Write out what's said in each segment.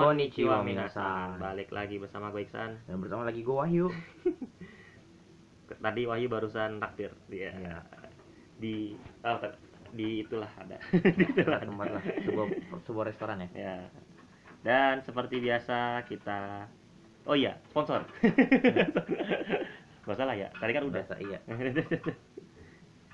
Konnichiwa minasan. Balik lagi bersama gue Iksan. Dan bersama lagi gue Wahyu. Tadi Wahyu barusan takdir dia. Iya. Di oh, di itulah ada. Di tempat lah, sebuah sebuah restoran ya. ya. Dan seperti biasa kita Oh iya, sponsor. Gak salah ya. Tadi kan udah. Biasa iya.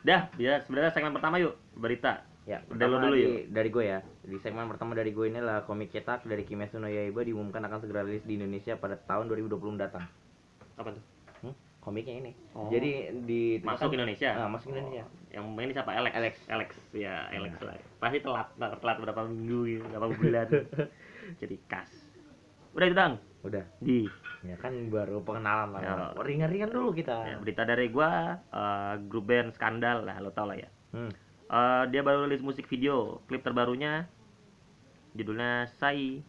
Dah, ya sebenarnya segmen pertama yuk, berita. Ya, pertama dulu di- Dari gue ya. Di segmen pertama dari gue ini adalah komik cetak dari Kimetsu no Yaiba diumumkan akan segera rilis di Indonesia pada tahun 2020 mendatang. Apa tuh? Hmm? Komiknya ini. Oh. Jadi di Masuk Indonesia. Ah, masuk Indonesia. Oh, yang main siapa? Alex. Alex. Alex. Ya, Alex Ya. lah. Pasti telat, telat berapa minggu gitu, berapa bulan. Jadi kas. Udah itu dong. Udah. Di Ya kan baru pengenalan lah. Ya. Ringan-ringan dulu kita. ya, berita dari gua eh, grup band Skandal lah, lo tau lah ya. Hmm. Eh, dia baru rilis musik video, klip terbarunya judulnya Sai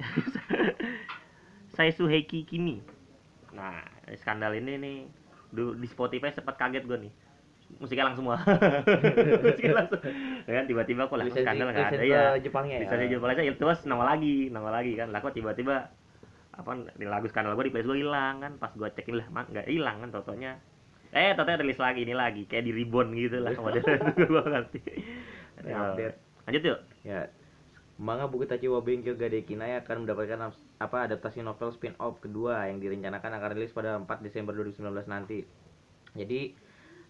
Sai Suheki Kimi. Nah, skandal ini nih di Spotify sempat kaget gue nih. Musiknya langsung semua. musiknya langsung. Ya kan tiba-tiba kok lah skandal nggak ada lisensi ya. ke Jepangnya ya. Bisa aja Malaysia ya terus nama lagi, nama lagi kan. Lah kok tiba-tiba apa di lagu skandal gue di playlist gue hilang kan. Pas gue cekin lah, mak nggak hilang kan totonya. Eh, totonya rilis lagi ini lagi kayak di ribbon gitu lah modelnya gue ngerti. Ini update. Lanjut yuk. Ya, manga buku Tachiwa Benkyo Gade Kinai akan mendapatkan ap- apa adaptasi novel spin-off kedua yang direncanakan akan rilis pada 4 Desember 2019 nanti. Jadi,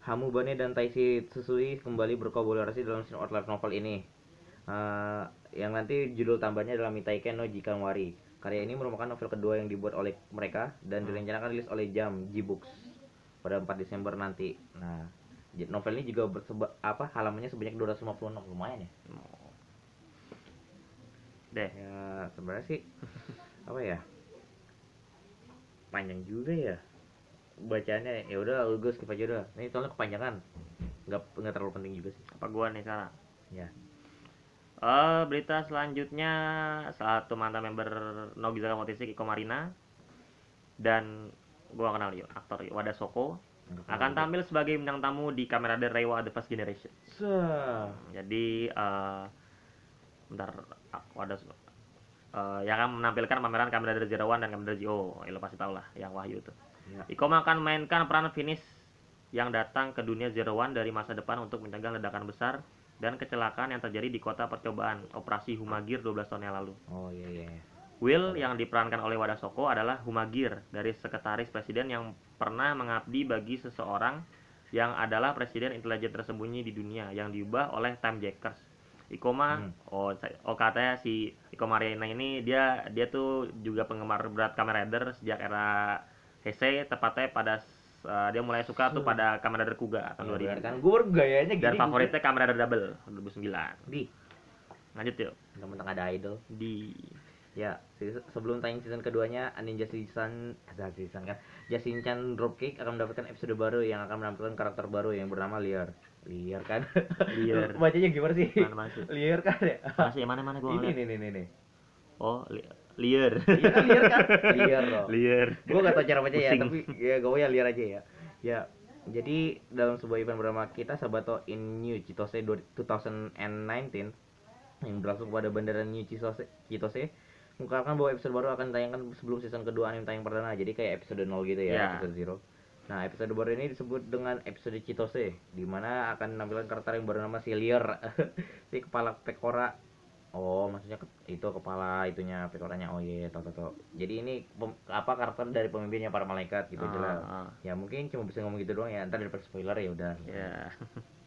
Hamu Bane dan Taishi Tsusui kembali berkolaborasi dalam spin-off light novel ini. Eh, yang nanti judul tambahnya adalah Mitaiken no Jikanwari. Karya ini merupakan novel kedua yang dibuat oleh mereka dan direncanakan rilis oleh Jam G-Books pada 4 Desember nanti. Nah, novel ini juga berseba, apa halamannya sebanyak 256 lumayan ya. Deh, Ya sebenarnya sih apa ya panjang juga ya bacanya ya udah gue skip aja udah. Ini soalnya kepanjangan. Nggak nggak terlalu penting juga sih. Apa gua nih sekarang? ya. Eh, berita selanjutnya satu mantan member Nogizaka Motoshiki Iko Marina. Dan gua kenal yuk aktor yuk, Wada Soko akan tampil sebagai bintang tamu di Kamen Rider Reiwa The First Generation. Sah. Jadi eh bentar ah, Wada eh, yang akan menampilkan pameran Kamen Rider Zero One dan Kamen Rider Zero. Ya, lo pasti tau lah yang Wahyu tuh. Ya. Ikoma akan mainkan peran finish yang datang ke dunia Zero One dari masa depan untuk mencegah ledakan besar dan kecelakaan yang terjadi di kota percobaan operasi Humagir 12 tahun yang lalu. oh iya iya iya. Will yang diperankan oleh Wada Soko adalah Humagir dari sekretaris presiden yang pernah mengabdi bagi seseorang yang adalah presiden intelijen tersembunyi di dunia yang diubah oleh Time Jackers. Ikoma, Hmm. oh, oh katanya si Ikoma Marina ini dia dia tuh juga penggemar berat Kamen Rider sejak era Heisei tepatnya pada eh, dia mulai suka tuh Hmm. pada Kamen Rider Kuga tahun Ya, 2000. kan gue gayanya gini Dan favoritnya Kamen Rider Double 2009. di Lanjut yuk. mentang ada idol Di ya se- sebelum tayang season keduanya Ninja Season ada season kan Jasin-chan Dropkick akan mendapatkan episode baru yang akan menampilkan karakter baru yang bernama Liar Liar kan Liar. bacanya gimana sih mana? Liar kan ya Masih mana mana gua ini nih nih nih nih Oh, li- liar. Iya kan liar kan? Liar loh. liar. Gue gak tau cara baca ya, tapi ya gue ya liar aja ya. Ya, jadi dalam sebuah event bernama kita Sabato in New Chitose 2019 yang berlangsung pada bandara New Chitose, Chitose mengungkapkan bahwa episode baru akan tayangkan sebelum season kedua anime tayang perdana. Jadi kayak episode 0 gitu ya, Ya. episode 0. Nah, episode baru ini disebut dengan episode Chitose, di mana akan menampilkan karakter yang bernama si Liar, si kepala Pekora Oh, maksudnya ke- itu kepala itunya pekoranya. Oh iya, tau tau tau. Jadi ini pem- apa karakter dari pemimpinnya para malaikat gitu aja lah. Ah, ah. Ya mungkin cuma bisa ngomong gitu doang ya. Ntar daripada spoiler ya udah. Ya.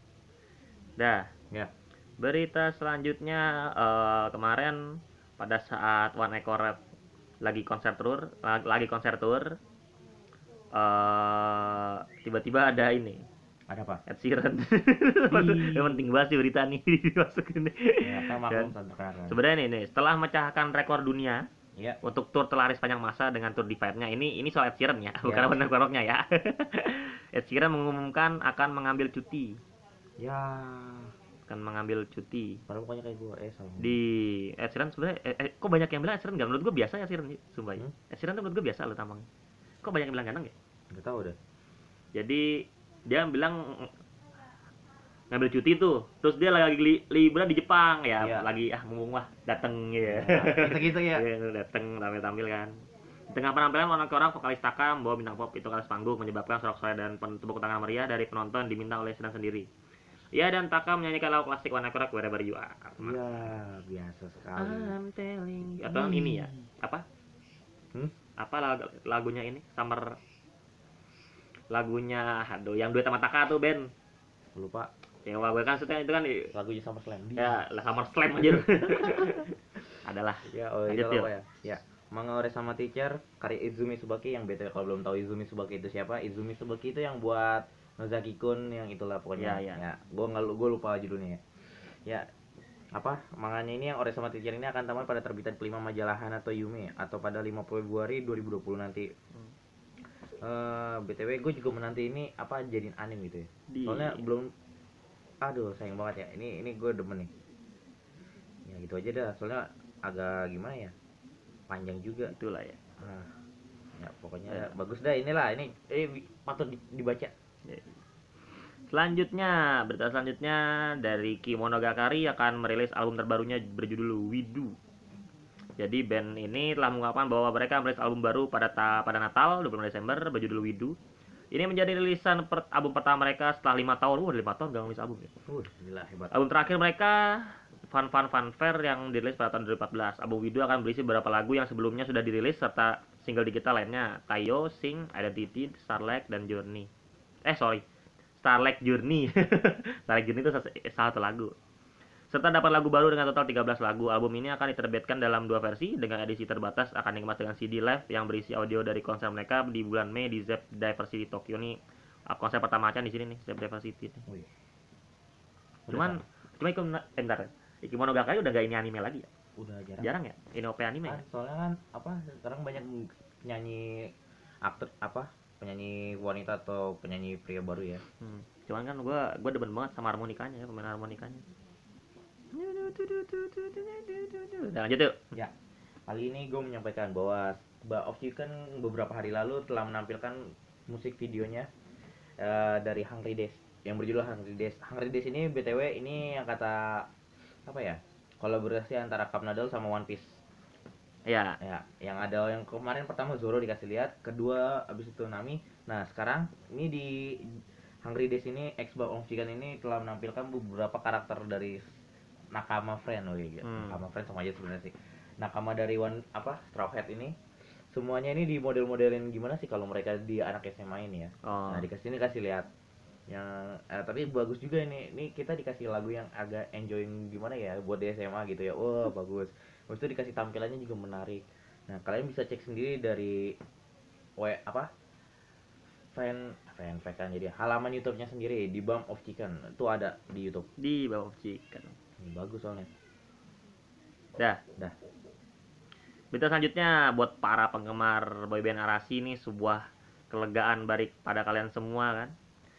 Dah. Ya. Berita selanjutnya eh, kemarin pada saat One Echo lagi konser tour, la- lagi konser tour eh tiba-tiba ada ini Ada apa? Ed Sheeran. Yang penting banget sih berita nih dimasukin. Ya, kan. Sebenarnya nih, nih, setelah memecahkan rekor dunia Iya. untuk tour terlaris panjang masa dengan tour Divide-nya ini ini soal Ed Sheeran ya, bukan Ya. Wonder Rock-nya ya. Ed Sheeran mengumumkan akan mengambil cuti, Ya. Akan mengambil cuti Padahal pokoknya kayak gue eh salah. di Ed Sheeran sebenarnya eh, eh, kok banyak yang bilang Ed Sheeran gak menurut gue biasa ya Sheeran sumpah ya. Hmm? Ed Sheeran tuh menurut gue biasa lo tampang kok banyak yang bilang ganteng ya Enggak tahu deh. jadi dia bilang ngambil cuti tuh terus dia lagi li, liburan di Jepang ya Iya. lagi ah mumpung lah dateng ya gitu-gitu ya Iya, dateng tampil tampil kan di tengah penampilan warna orang vokalis Taka membawa bintang pop itu atas panggung menyebabkan sorak-sorai dan tepuk tangan meriah dari penonton diminta oleh Sedang sendiri Ia dan Taka menyanyikan lagu klasik warna korak wherever you are. Iya, biasa sekali. I'm telling you. Atau yang ini ya? Apa? Hmm? Apa lag- lagunya ini? Summer lagunya aduh yang duet sama Taka tuh Ben. Lupa Cewa gue kan setelnya itu kan lagunya sama Slam. ya lah Summer Slam aja. Adalah. Ya, oh itu apa ya? Ya, Manga Ore sama Teacher, karya Izumi Subaki yang btw kalau belum tahu Izumi Subaki itu siapa? Izumi Subaki itu yang buat Nozaki Kun yang itulah pokoknya. Ya, ya. gua nggak gua lupa judulnya ya. Ya, apa manganya ini yang Ore sama Teacher ini akan tamat pada terbitan kelima majalah Hana atau Yume atau pada 5 Februari 2020 nanti. Hmm. Eh, BTW gue juga menanti ini apa jadiin anime gitu ya. Di- Soalnya belum aduh sayang banget ya. Ini ini gue demen nih. Ya gitu aja dah. Soalnya agak gimana ya? Panjang juga. Itulah ya. Ah, ya pokoknya Ya. bagus dah inilah ini eh patut di- dibaca. Selanjutnya, berita selanjutnya dari Kimonogakari akan merilis album terbarunya berjudul Widu. Jadi band ini telah mengungkapkan bahwa mereka merilis album baru pada ta- pada Natal 25 Desember berjudul Widu. Ini menjadi rilisan per- album pertama mereka setelah lima tahun. Wah, lima tahun gak nulis album ya. Uh, gila hebat. Album terakhir mereka Fun Fun Fun Fair yang dirilis pada tahun 2014. Album Widu akan berisi beberapa lagu yang sebelumnya sudah dirilis serta single digital lainnya, Tayo, Sing, Identity, Starlight, dan Journey. Eh sorry, Starlight Journey. Starlight Journey itu sas- salah satu lagu. Serta dapat lagu baru dengan total 13 lagu. Album ini akan diterbitkan dalam dua versi dengan edisi terbatas akan dikemas dengan CD live yang berisi audio dari konser mereka di bulan Mei di Zep Diversity Tokyo nih. ah, Konser pertama acan di sini nih, Zep Diversity. nih. Wih. Cuman cuma ikut eh, bentar. Kimonogatari udah gak ini anime lagi ya? udah jarang. Jarang ya? Ini OP anime ya? Kan, soalnya kan apa sekarang banyak penyanyi aktor apa penyanyi wanita atau penyanyi pria baru ya. Hmm. Cuman kan gua gua demen banget sama harmonikanya ya, pemain harmonikanya. Udah lanjut yuk. Ya, kali ini gue menyampaikan bahwa Bar of Chicken beberapa hari lalu telah menampilkan musik videonya eh, dari Hungry Days yang berjudul Hungry Days. Hungry Days ini btw ini yang kata apa ya kolaborasi antara Cup Nadal sama One Piece. Ya, Ya, yang ada yang kemarin pertama Zoro dikasih lihat, kedua abis itu Nami. Nah sekarang ini di Hungry Days ini X Bar of Chicken ini telah menampilkan beberapa karakter dari Nakama Friend, oh iya, Hmm. Nakama Friend sama aja sebenarnya sih. Nakama dari One apa Straw Hat ini semuanya ini di model-modelin gimana sih kalau mereka di anak SMA ini ya. oh, Nah dikasih ini kasih lihat yang eh, tapi bagus juga ini ini kita dikasih lagu yang agak enjoying gimana ya buat di SMA gitu ya wah bagus Habis itu dikasih tampilannya juga menarik nah kalian bisa cek sendiri dari we apa fan fan kan jadi halaman YouTube-nya sendiri di Bump of Chicken itu ada di YouTube di bawah chicken. ini bagus soalnya Dah. Dah. Berita selanjutnya buat para penggemar boyband Arasi ini sebuah kelegaan balik pada kalian semua kan.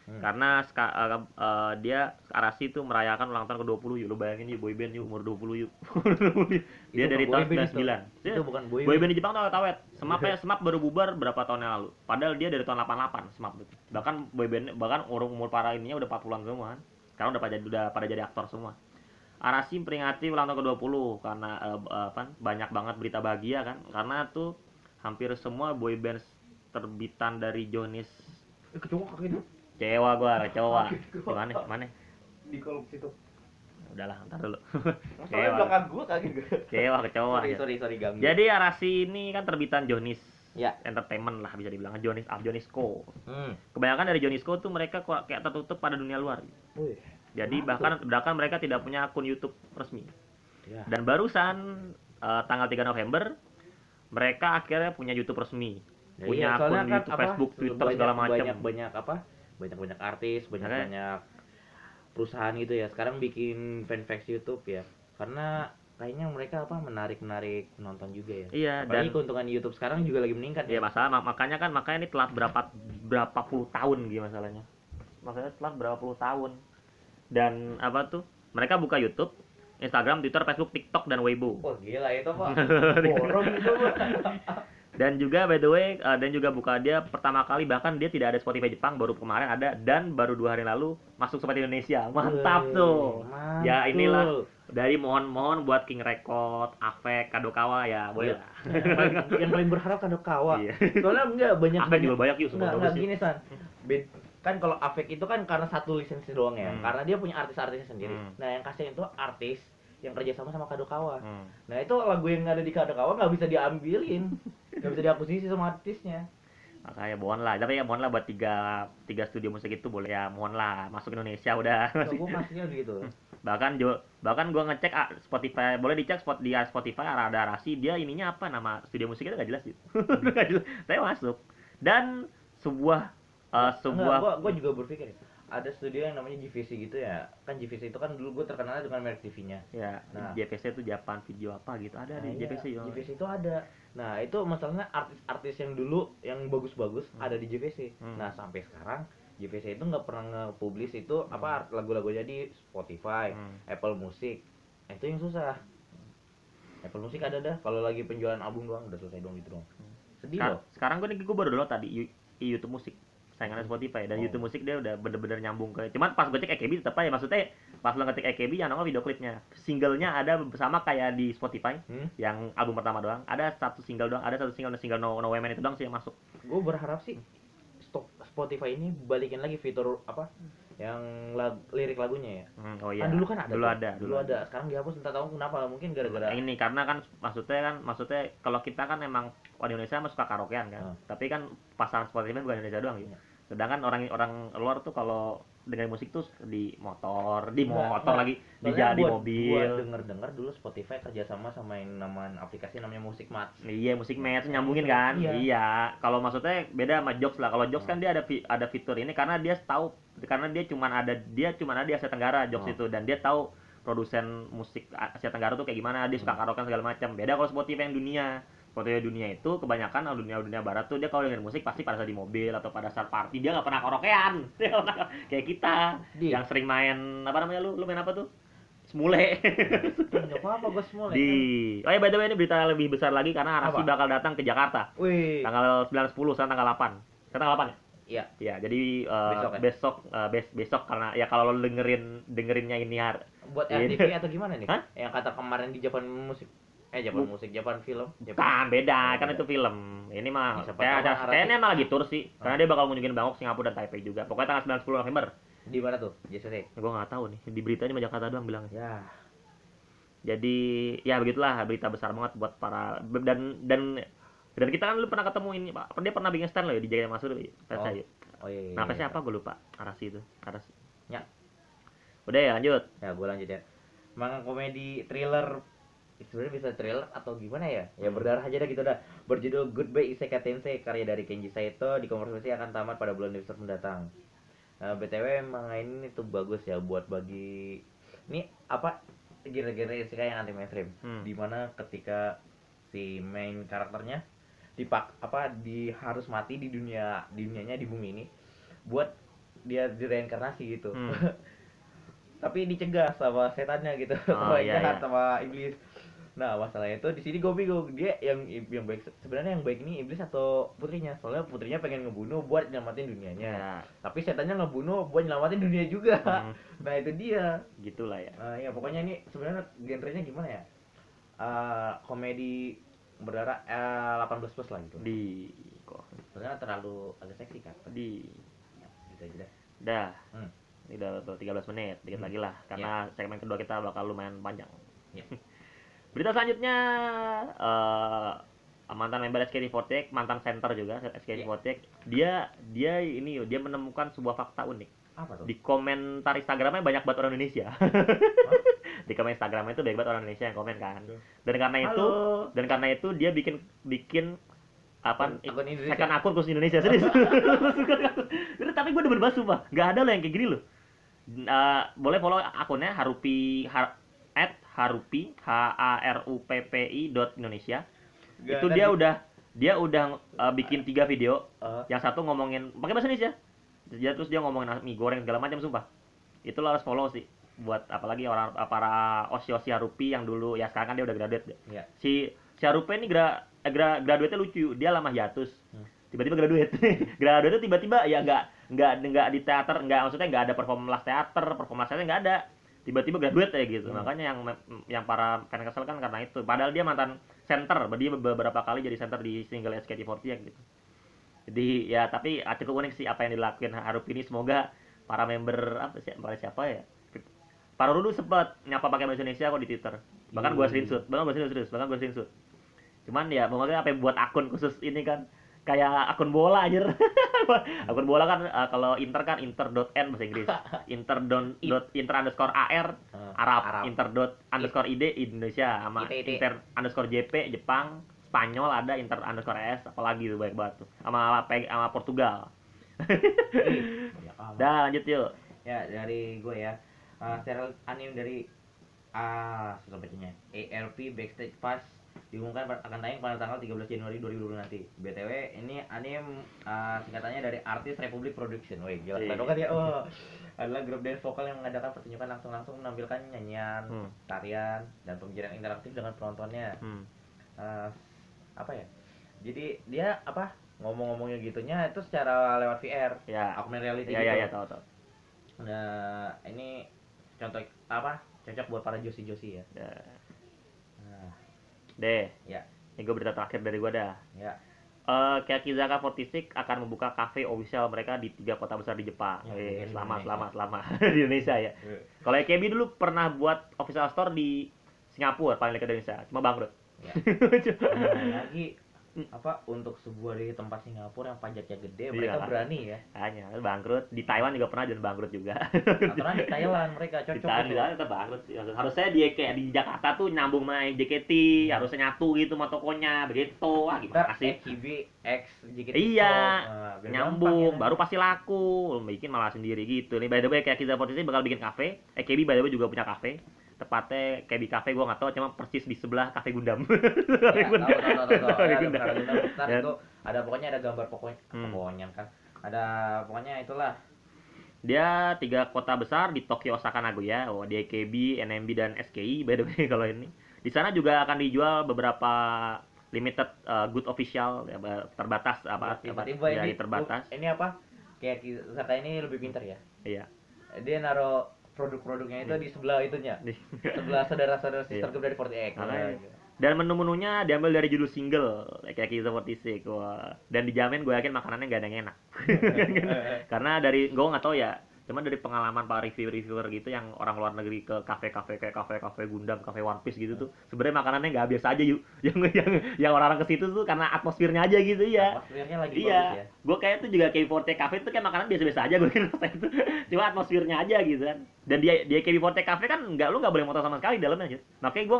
Hmm. Karena ska- eh, eh, dia Arasi itu merayakan ulang tahun ke-20 yuk. Lu bayangin yuk boyband yuk umur 20 yuk. dia Itu dari tahun boyband itu. 99. Dia itu bukan boy boyband di Jepang tuh awet awet. Semapnya Semap baru bubar berapa tahun yang lalu. Padahal dia dari tahun 88 Semap itu. Bahkan boyband bahkan umur umur para ininya udah 40-an semua kan. Sekarang udah pada udah pada jadi aktor semua. Arasi memperingati ulang tahun ke-20 karena eh, b- apa banyak banget berita bahagia kan. Karena tuh hampir semua boyband terbitan dari Jonis Eh, kecoa kakinya Kecewa gua, kecewa. Gimana? Mana? di kolom situ Udahlah, ntar dulu. Kecewa. belakang gua kaget gua Kecewa, kecewa. sorry ya. sorry sorry ganggu Jadi Arasi ini kan terbitan Jonis ya Entertainment lah bisa dibilang Jonis ah, Jonisco. hmm. Kebanyakan dari Jonisco tuh mereka kok kayak tertutup pada dunia luar. Wih. Jadi bahkan bahkan mereka tidak punya akun YouTube resmi. ya Dan barusan eh, tanggal 3 November mereka akhirnya punya YouTube resmi. Ya punya iya, akun kan YouTube, apa, Facebook, Twitter banyak, segala macam. Banyak banyak apa? Banyak banyak artis, banyak Makanya- banyak perusahaan gitu ya. Sekarang bikin fanpage YouTube ya. Karena kayaknya mereka apa menarik menarik penonton juga ya. Iya Apalagi dan keuntungan YouTube sekarang juga lagi meningkat ya ya. masalah mak- makanya kan makanya ini telat berapa berapa puluh tahun gitu masalahnya. Makanya telat berapa puluh tahun. Dan apa tuh? Mereka buka YouTube, Instagram, Twitter, Facebook, TikTok dan Weibo. Wah gila itu pak. Borom itu pak. Dan juga by the way uh, dan juga buka dia pertama kali bahkan dia tidak ada Spotify Jepang baru kemarin ada dan baru dua hari lalu masuk Spotify Indonesia mantap Wih, tuh mantul. ya inilah dari mohon-mohon buat King Record, Afek, Kadokawa ya boleh Iya. lah yang, paling, yang paling berharap kan kawa Iya. soalnya enggak banyak Afek juga banyak yuk Enggak, semua enggak gini san Bed- kan kalau Afek itu kan karena satu lisensi doang ya Hmm. karena dia punya artis-artisnya sendiri Hmm. nah yang kasih itu artis yang kerja sama sama Kadokawa Hmm. nah itu lagu yang ada di Kadokawa nggak bisa diambilin nggak bisa diakuisisi sama artisnya. Makanya mohon lah. Tapi ya mohon lah buat tiga tiga studio musik itu boleh. Ya mohon lah. Masuk Indonesia udah. So, gue masihnya gitu. Bahkan jo bahkan gua ngecek ah, Spotify boleh dicek spot di Spotify ada rasi dia ininya apa? Nama studio musik itu gak jelas gitu Nggak jelas. Saya masuk. Dan sebuah uh, sebuah gua, juga berpikir ya, ada studio yang namanya GVC gitu ya. Kan GVC itu kan dulu gue terkenal dengan merek TV-nya ya Nah. JPC itu Japan video apa gitu. Ada Nah, di iya, yo. JVC itu ada. Nah, itu masalahnya artis-artis yang dulu yang bagus-bagus Hmm. ada di JVC. Hmm. Nah, sampai sekarang JVC itu nggak pernah nge-publish itu apa lagu-lagunya di Spotify, Hmm. Apple Music. Nah, itu yang susah. Apple Music ada dah kalau lagi penjualan album doang udah selesai dong gitu dong. Sedih Sekar- loh. sekarang gue nih gue baru download tadi YouTube musik saingannya Spotify dan Oh. YouTube musik dia udah bener-bener nyambung ke cuman pas gue cek EKB tetep aja maksudnya pas lo ngetik EKB yang nongol video klipnya singlenya ada sama kayak di Spotify Hmm? yang album pertama doang ada satu single doang ada satu single single no, no Women itu doang sih yang masuk Gue berharap sih stop Spotify ini balikin lagi fitur apa yang lag- lirik lagunya ya. Hmm, oh iya Kan dulu kan ada. dulu tuh. ada Dulu ada. Sekarang dihapus entah tahu kenapa. Mungkin gara-gara ini karena kan maksudnya kan maksudnya kalau kita kan emang orang Indonesia mah suka karaokean kan Hmm. tapi kan pasaran Spotify bukan Indonesia doang gitu Iya. Sedangkan orang orang luar tuh kalau dengerin musik tuh di motor di Enggak, motor enggak. lagi di Soalnya ja- di buat- mobil Buat denger-denger dulu Spotify kerjasama sama yang namanya aplikasi namanya Musik Match. Iya musik match nyambungin kan. Iya. Iya. Kalau maksudnya beda sama Jokes lah. Kalau Jokes kan dia ada ada fitur ini karena dia tahu karena dia cuman ada dia cuman ada di Asia Tenggara Jokes Oh. itu dan dia tahu produsen musik Asia Tenggara tuh kayak gimana dia suka karaoke segala macam. Beda kalau Spotify yang dunia. Spotify dunia itu kebanyakan kalau dunia dunia barat tuh dia kalau dengerin musik pasti pada saat di mobil atau pada saat party dia nggak pernah karaokean. Nggak kayak kita Di. yang sering main apa namanya lu lu main apa tuh? Semule. Enggak apa-apa gue semua. di oh ya by the way ini berita lebih besar lagi karena Arasi Apa? bakal datang ke Jakarta Wih. tanggal 9 10 sekarang tanggal 8 sekarang tanggal 8 ya Iya. Iya, jadi uh, Besok ya? besok uh, bes- besok karena ya kalau lo dengerin dengerinnya ini har Buat. RTP atau gimana nih? Hah? Yang kata kemarin di Japan musik. Eh Japan musik, Japan film. Japan. kan beda Oh, kan beda. itu film ini mah Ya, siapa kayak tahu ada kayaknya malah lagi tour sih karena dia bakal ngunjungin Bangkok Singapura dan Taipei juga pokoknya tanggal 9 10 November Di mana tuh? JCC. gue nggak tahu nih di beritanya cuma Jakarta doang bilangnya Ya. jadi ya begitulah berita besar banget buat para dan dan dan kita kan lu pernah ketemu ini pak dia pernah bikin stand loh ya di Jaya Masur di Oh. Oh iya. iya, Nah, iya. apa gue lupa. Arasi itu. Arasi. Ya. Udah ya, lanjut. Ya, gue lanjut ya. Manga komedi thriller sebenarnya bisa thriller atau gimana ya? Ya Hmm. berdarah aja dah gitu dah. Berjudul Goodbye Isekai Tensei karya dari Kenji Saito dikonversisi akan tamat pada bulan Desember mendatang. Nah, BTW manga ini tuh bagus ya buat bagi ini apa genre-genre isekai yang anti mainstream. Hmm. Di mana ketika si main karakternya dipak apa di harus mati di dunia di dunianya di bumi ini buat dia direinkarnasi gitu Hmm. tapi dicegah sama setannya gitu Oh, sama iya, iya. sama iblis nah masalahnya itu di sini gue bingung dia yang yang baik sebenarnya yang baik ini iblis atau putrinya soalnya putrinya pengen ngebunuh buat nyelamatin dunianya Ya, tapi setannya ngebunuh buat nyelamatin dunia juga Hmm. nah itu dia gitulah ya. Nah, ya pokoknya ini sebenarnya genrenya gimana ya Eh, komedi berdarah eh, 18 plus lah gitu Di kok sebenarnya terlalu agak seksi kan di Ya, gitu aja dah dah. Hmm. Ini udah udah 13 menit, dikit Hmm. lagi lah karena segmen kedua kita bakal lumayan panjang. Ya. Berita selanjutnya eh mantan member SKT48, mantan center juga SKT48, dia dia ini dia menemukan sebuah fakta unik. apa tuh di komentar Instagramnya banyak banget orang Indonesia. di komen Instagramnya itu banyak banget orang Indonesia yang komen kan. Dan karena itu Halo. dan karena itu dia bikin bikin apa Akun- Indonesia. second akun khusus Indonesia serius. Tapi gue udah berbahas sumpah, nggak ada loh yang kayak gini loh. Eh, boleh follow akunnya harupi har, at harupi h a r u p p i dot Indonesia. Nggak itu dia di- udah dia udah eh, bikin tiga video. Eh, yang satu ngomongin pakai bahasa Indonesia. Dia terus dia ngomongin mie goreng segala macam sumpah. Itu lo harus follow sih. Buat apalagi orang para osi osi Harupi yang dulu ya sekarang kan dia udah graduate. Iya. si si Harupi ini gra gra, graduate lucu. Dia lama hiatus. Hmm. tiba-tiba graduate. Graduate tiba-tiba ya nggak nggak nggak di teater nggak maksudnya nggak ada perform las teater perform las teater nggak ada tiba-tiba graduate ya gitu. Hmm. makanya yang yang para fan kesel kan karena itu. Padahal dia mantan center dia beberapa kali jadi center di single SKT48 gitu. Jadi ya tapi ah, cukup unik sih apa yang dilakuin Harup ini. Semoga para member apa sih para siapa ya? Para dulu sempat nyapa pakai bahasa Indonesia kok di Twitter. Bahkan gua Ih. screenshot. Bahkan gua screenshot. Bahkan gua screenshot. Cuman ya maksudnya apa yang buat akun khusus ini kan kayak akun bola anjir. Akun bola kan eh, kalau inter kan inter.n bahasa Inggris. Inter don, dot inter underscore ar Ah, Arab, Arab. inter dot underscore id Indonesia. Sama IT, IT. inter underscore jp Jepang. Spanyol ada inter underscore es apalagi tuh banyak banget tuh. Sama sama Portugal. Dah lanjut yuk. Ya dari gue ya. Uh, serial anime dari ah susah bacanya. ARP Backstage Pass diumumkan akan tayang pada tanggal 13 Januari 2020 nanti. BTW ini anime uh, singkatannya dari Artis Republic Production. Wih, gila Iya. keren banget ya. Oh. Adalah grup dance vokal yang mengadakan pertunjukan langsung-langsung menampilkan nyanyian, Hmm. tarian, dan pembicaraan interaktif dengan penontonnya. hmm. Eh, apa ya? Jadi dia apa? Ngomong-ngomongnya gitunya itu secara lewat VR, ya augmented reality ya gitu. ya ya tahu tahu Nah, ini contoh apa? Cocok buat para josi-josi ya. Ya. Deh ya, ini gue berita terakhir dari gue dah ya. Eh, Kyakizaka 46 akan membuka cafe official mereka di tiga kota besar di Jepang. Ya, Eh, di selamat, Indonesia. selamat, selamat di Indonesia ya. Kalau AKB dulu pernah buat official store di Singapura paling dekat Indonesia, cuma bangkrut. Ya. Nah, lagi apa untuk sebuah di tempat Singapura yang pajaknya gede, Iya. mereka berani ya. Hanya bangkrut. Di Taiwan juga pernah dan bangkrut juga. Aturan di Thailand mereka di cocok Thailand, di. Thailand tetap bangkrut sih. Maksud- Harusnya di kayak di Jakarta tuh nyambung sama JKT, harusnya nyatu gitu sama tokonya, begitu. Ntar gimana sih? X JKT Iya, Nah, nyambung, ya. baru pasti laku. Bikin malah sendiri gitu. Nih by the way kayak kita posisi bakal bikin kafe. AKB by the way juga punya kafe. Tepatnya kayak di kafe gua nggak tahu cuma persis di sebelah kafe Gundam. Ya, tahu, tahu, tahu, tahu, tahu. Kafe ada Gundam. Ya. itu pokoknya ada gambar pokoknya Hmm. pokoknya kan. Ada pokoknya itulah Dia tiga kota besar di Tokyo, Osaka, Nagoya. Oh, di AKB, NMB dan SKI by the way kalau ini. Di sana juga akan dijual beberapa limited uh, good official ya, ba- terbatas apa tiba-tiba ya, ini terbatas. ini apa kayak Zaka ini lebih pintar ya Iya. dia naruh produk-produknya itu di sebelah itunya Di- sebelah saudara-saudara Iya. sister group dari 48 Makanya. Dan menu-menunya diambil dari judul single kayak Kiza 46 wah. Dan dijamin gue yakin makanannya nggak ada yang enak. Karena dari gue nggak tahu ya, cuma dari pengalaman para reviewer-reviewer gitu yang orang luar negeri ke kafe-kafe kayak kafe-kafe Gundam, kafe One Piece gitu tuh, sebenarnya makanannya nggak biasa aja yuk. Yang yang yang orang-orang ke situ tuh karena atmosfernya aja gitu ya. atmosfernya lagi bagus Iya, ya gue kayak tuh juga KB40 Cafe tuh kayak makanan biasa-biasa aja gue kira itu. Cuma atmosfernya aja gitu kan. Dan dia dia KB40 Cafe kan nggak lu nggak boleh motor sama sekali dalamnya aja. Makanya gue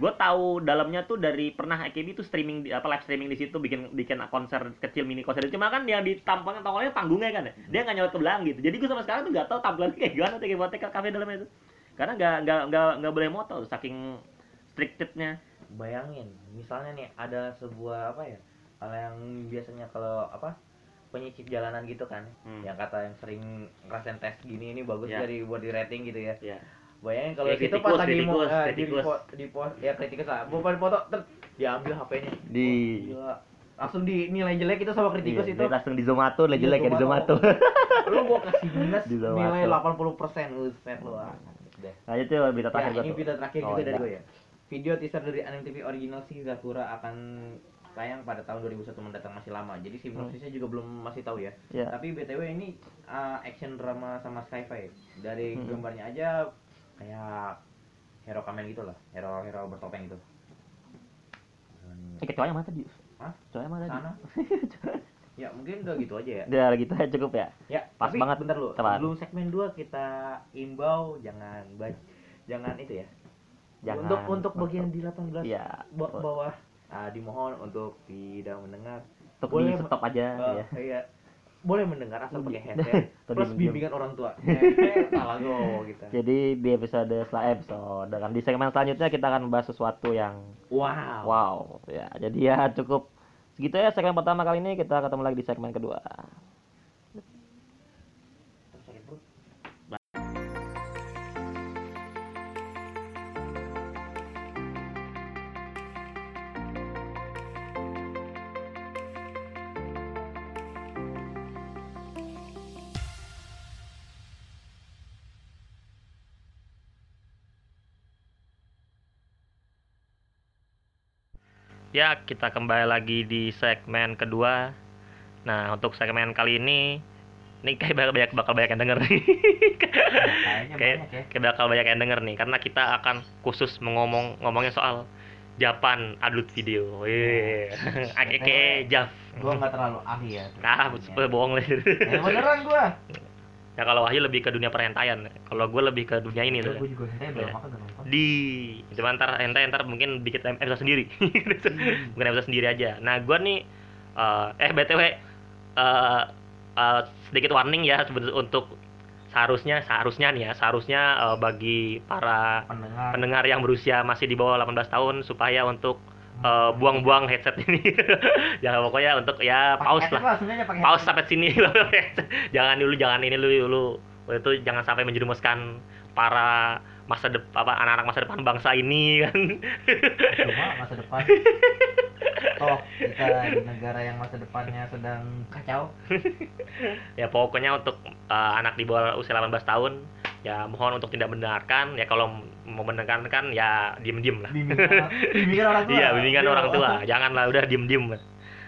gue tahu dalamnya tuh dari pernah AKB tuh streaming apa live streaming di situ bikin bikin konser kecil mini konser. Cuma kan yang di tampangnya tampangnya panggungnya kan ya. Dia nggak nyolot ke belakang gitu. Jadi gue sama sekarang tuh nggak tahu tampilannya kayak gimana tuh KB40 Cafe dalamnya itu karena nggak nggak nggak nggak boleh motor saking strictednya bayangin misalnya nih ada sebuah apa ya hal yang biasanya kalau apa penyicip jalanan gitu kan Hmm. yang kata yang sering ngerasain tes gini ini bagus Ya. dari buat di rating gitu ya. Ya bayangin kalau Ya, itu pas lagi mau eh, di, kritikus. po- di post ya kritikus lah bukan foto ter diambil HP-nya Di- gila. langsung dinilai jelek itu sama kritikus Iya, itu langsung di zomato lah Iya, jelek ya di zomato lu gua kasih minus nilai 80 persen lu ah. deh Nah itu berita Ya, terakhir gua ini tuh. video terakhir Oh, juga dari gue ya. Video teaser dari anime TV original Shigakura akan tayang pada tahun 2001 mendatang masih lama. Jadi sinopsisnya juga belum masih tahu ya. Ya. Tapi BTW ini uh, action drama sama sci-fi. Dari Hmm. gambarnya aja kayak hero kamen gitu lah. Hero-hero bertopeng gitu. Eh kecoanya mana tadi? Hah? Kecoanya mana tadi? Sana. ya, mungkin udah gitu aja ya. Udah gitu aja cukup ya. Ya, Pas tapi banget. bentar lu. Sebelum segmen 2 kita imbau jangan jangan itu ya. Jangan. Untuk untuk bagian di 18 Iya. ba- bawah ah, dimohon untuk tidak mendengar Untuk boleh di stop aja eh, ya. iya. Boleh mendengar asal pakai Iya. headset plus bimbingan orang tua kita Jadi di episode setelah episode dan di segmen selanjutnya kita akan membahas sesuatu yang wow wow ya. Jadi ya cukup segitu ya segmen pertama kali ini kita ketemu lagi di segmen kedua. Ya kita kembali lagi di segmen kedua. Nah, untuk segmen kali ini ini kayak bakal banyak bakal banyak yang denger nih. Kayak, banyak ya. kayak bakal banyak yang denger nih karena kita akan khusus mengomong ngomongin soal Japan adult video. Wih. Ake Jav. Gua nggak terlalu ahli ya. Ah, sebenarnya. bohong lah. Ya, beneran gua. ya kalau Wahyu lebih ke dunia perhentaian. Kalau gue lebih ke dunia ini tuh. Gua juga hentai belum Iya. makan belum nonton. di cuma ntar hentai ntar mungkin bikin episode sendiri bukan episode sendiri aja nah gua nih eh eh btw eh eh, sedikit warning ya sebenarnya untuk seharusnya seharusnya nih ya seharusnya eh, bagi para Pendengar. pendengar yang berusia masih di bawah 18 tahun supaya untuk eh, buang-buang headset ini. Jangan pokoknya untuk ya pause headset lah. pause sampai sini. Jangan dulu jangan ini dulu dulu. Itu jangan sampai menjerumuskan para masa depan apa anak-anak masa depan bangsa ini kan. Cuma masa depan. Toh kita di negara yang masa depannya sedang kacau. ya pokoknya untuk uh, anak di bawah usia 18 tahun ya mohon untuk tidak mendengarkan. Ya kalau mau mendengarkan kan ya diem-diem lah. Bimbingan, orang tua. iya bimbingan Iya. orang tua. Janganlah udah diem-diem.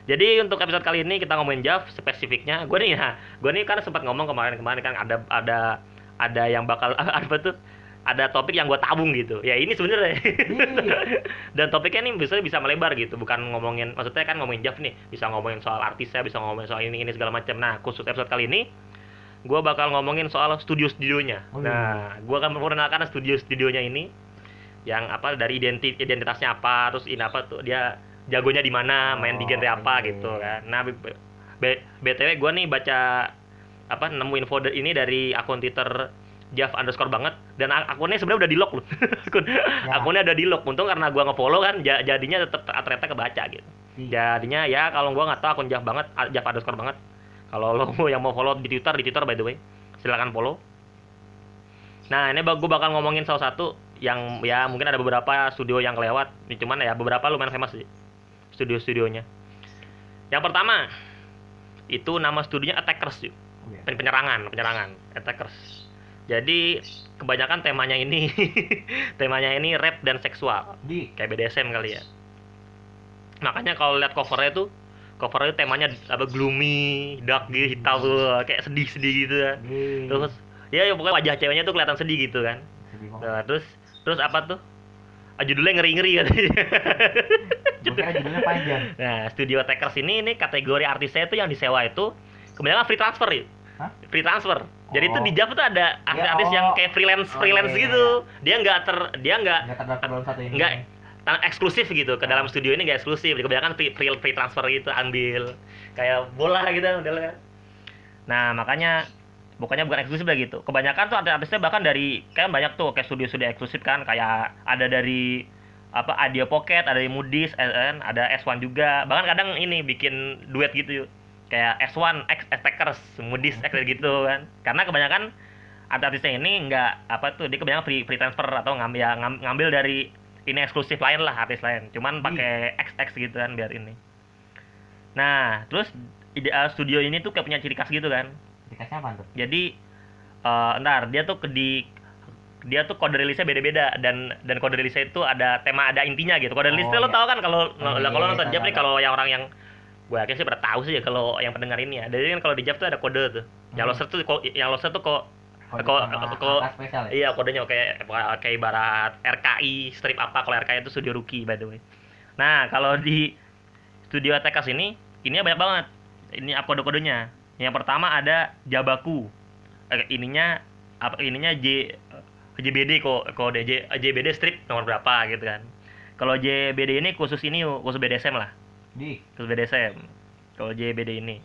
Jadi untuk episode kali ini kita ngomongin Jav spesifiknya. Gue nih ya gue nih kan sempat ngomong kemarin-kemarin kan ada ada ada yang bakal apa tuh? Ada topik yang gue tabung gitu. Ya ini sebenarnya. Iya. dan topiknya nih bisa bisa melebar gitu. Bukan ngomongin maksudnya kan ngomongin Jav nih. Bisa ngomongin soal artisnya bisa ngomongin soal ini ini segala macam. Nah khusus episode kali ini gue bakal ngomongin soal studio studionya Oh, iya. nah gue akan memperkenalkan studio studionya ini yang apa dari identi identitasnya apa terus ini apa tuh dia jagonya di mana main di Oh, genre apa iya. gitu kan nah b- b- btw gue nih baca apa nemu info ini dari akun twitter Jav underscore banget dan ak- akunnya sebenarnya udah di lock loh Akun- akunnya udah di lock untung karena gua ngefollow kan ja- jadinya tetap ternyata kebaca gitu Iya. jadinya ya kalau gua nggak tahu akun Jav banget Jav underscore banget kalau lo mau yang mau follow di Twitter di Twitter by the way. Silakan follow. Nah ini gue bakal ngomongin salah satu yang ya mungkin ada beberapa studio yang kelewat. Ini cuman ya beberapa lumayan famous sih studio-studionya. Yang pertama itu nama studionya Attackers yuk Iya. Pen- penyerangan penyerangan attackers. Jadi kebanyakan temanya ini temanya ini rap dan seksual. Di. kayak BDSM kali ya. Makanya kalau lihat covernya tuh covernya temanya apa gloomy dark gitu hitam tuh kayak sedih-sedih gitu ya Di. terus ya, ya pokoknya wajah ceweknya tuh kelihatan sedih gitu kan. Nah, terus terus apa tuh Ah, judulnya ngeri-ngeri katanya kira judulnya panjang. Nah, Studio Attackers ini ini kategori artisnya itu yang disewa itu kebanyakan free transfer ya. Hah? Free transfer. Jadi itu Oh. di Java tuh ada artis-artis oh. yang kayak freelance Oh, freelance iya, iya, gitu. Dia nggak ter dia nggak nggak eksklusif gitu ke dalam studio ini nggak eksklusif. Kebanyakan free, free, free transfer gitu ambil kayak bola gitu modelnya. Nah, makanya bukannya bukan eksklusif lah gitu. Kebanyakan tuh artis-artisnya bahkan dari kan banyak tuh kayak studio-studio eksklusif kan kayak ada dari apa Audio Pocket, ada dari Moody's, SN, ada S1 juga. Bahkan kadang ini bikin duet gitu. Kayak S1 X Attackers, Moody's X gitu kan. Karena kebanyakan artis-artisnya ini nggak apa tuh dia kebanyakan free, free transfer atau ngambil ya, ngam- ngambil dari ini eksklusif lain lah artis lain. Cuman pakai XX gitu kan biar ini. Nah, terus ide uh, studio ini tuh kayak punya ciri khas gitu kan. Dikasih apa tuh? Jadi eh ntar dia tuh ke di dia tuh kode rilisnya beda-beda dan dan kode rilisnya itu ada tema ada intinya gitu. Kode rilisnya Oh, lo iya. tau kan kalau Oh, lah, kalau iya, nonton iya, Jap nih kalau yang orang yang gue yakin sih pada tahu sih ya kalau yang pendengar ini ya. Jadi kan kalau di Jap tuh ada kode tuh. Yang lo Hmm. search tuh yang lo search tuh kok Angka spesial ya? Iya kodenya kayak kayak ibarat RKI strip apa kalau RKI itu studio rookie by the way. Nah kalau di studio Attackers ini ini banyak banget. Ini apa kode-kodenya? Yang pertama ada Jabaku. Eh, ininya apa ininya J JBD kok kode J, JBD strip nomor berapa gitu kan. Kalau JBD ini khusus ini khusus BDSM lah, Di. khusus BDSM. Kalau JBD ini.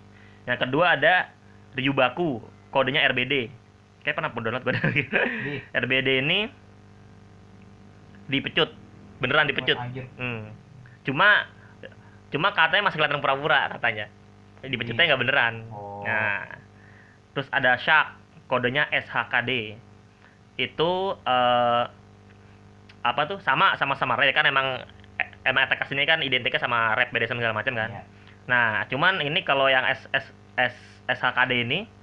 Yang kedua ada Ryubaku, kodenya RBD. Kayak pernah pun download gue dari Di. RBD ini dipecut. Beneran dipecut. hmm. cuma cuma katanya masih kelihatan pura-pura katanya. Dipecutnya nggak beneran. Oh. nah terus ada Shark kodenya SHKD itu eh, apa tuh? Sama sama sama rap kan emang eh, emang attack ini kan identiknya sama rap BDSM segala macam kan. Iya. Nah, cuman ini kalau yang S, S, S, SHKD ini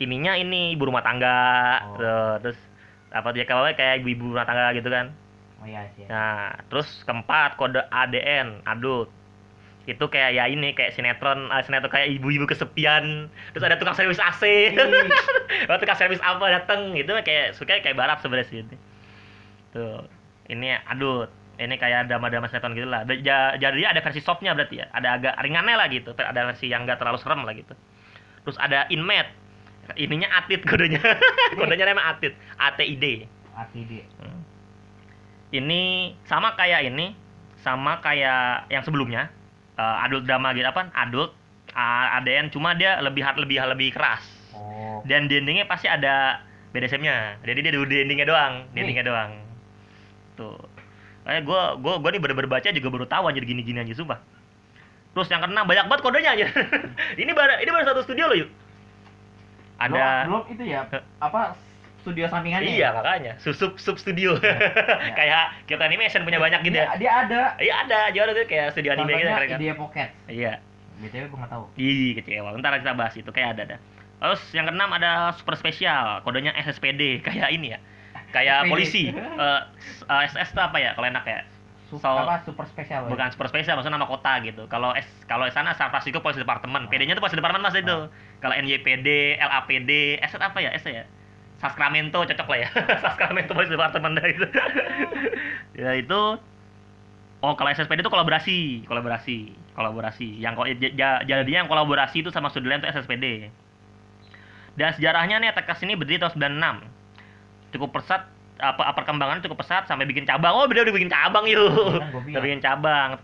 ininya ini ibu rumah tangga Oh. tuh, terus apa dia kalau kayak ibu rumah tangga gitu kan. Oh iya sih. Nah, terus keempat kode ADN, adult. Itu kayak ya ini kayak sinetron, ah, sinetron kayak ibu-ibu kesepian. Terus ada tukang servis AC. Tukang servis apa dateng gitu kayak suka kayak barat sebenarnya sih. ini. Tuh. Ini adult. Ini kayak drama-drama sinetron gitu lah. Jadi ada versi softnya berarti ya. Ada agak ringannya lah gitu. Ada versi yang enggak terlalu serem lah gitu. Terus ada inmate. Ininya atit kodenya. kodenya namanya atit. ATID. ATD. Hmm. Ini sama kayak ini, sama kayak yang sebelumnya. Eh, adult drama gitu apa? Adult A- ADN cuma dia lebih hard lebih lebih keras. Oh. Dan di endingnya pasti ada BDSM-nya. Jadi dia di endingnya doang, di Nih. endingnya doang. Tuh. Kayak gue gue gue nih bener-bener baca juga baru tahu anjir gini-gini aja sumpah. Terus yang keenam banyak banget kodenya aja. ini baru ini baru satu studio loh yuk. Ada belum, itu ya apa studio sampingannya Iya ya? makanya sub sub, studio Iya. kayak kita animation punya banyak gitu ya. dia, dia ada Iya ada juara tuh kayak studio anime gitu contohnya kan. Idea Pocket Iya. btw gue nggak tahu Ih kecewa. Ntar kita bahas itu kayak ada ada. Terus yang keenam ada super spesial, kodenya SSPD kayak ini ya. Kayak SPD. polisi. S- eh, SS itu apa ya kalau enak ya? So- apa super spesial ya? Bukan super spesial, maksudnya nama kota gitu. Kalau S kalau sana San Francisco Police Department, PD-nya tuh Police Department Mas itu. Oh. Kalau NYPD, LAPD, S apa ya? S ya? Sacramento cocok lah ya. Sacramento Police Department itu. ya itu Oh, kalau SSPD itu kolaborasi, kolaborasi, kolaborasi. Yang kok jadinya yang kolaborasi itu sama studi lain itu SSPD. Dan sejarahnya nih Tekas ini berdiri tahun 96. Cukup pesat apa perkembangannya cukup pesat sampai bikin cabang. Oh, beliau udah bikin cabang yuk. Udah bikin cabang.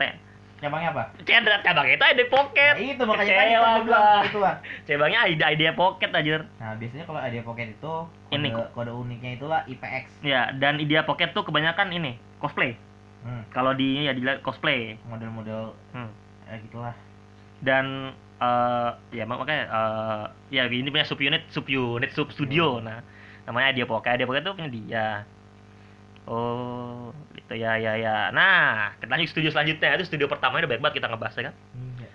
Cabangnya apa Cedrat cabang itu ada pocket. nah, itu makanya tadi kan bilang itu lah Cabangnya ide idea pocket aja. nah biasanya kalau Idea Pocket itu kode, Ini. kode uniknya itulah IPX Ya, dan idea pocket tuh kebanyakan ini cosplay. hmm, Kalau di ya di cosplay. model-model Hmm. ya gitulah dan eh ya mak- makanya eh ya ini punya subunit subunit sub studio nah namanya dia pocket dia pocket itu punya dia oh gitu ya ya ya. Nah kita lanjut studio selanjutnya. Itu studio pertama udah banyak banget kita ngebahas ya kan? Iya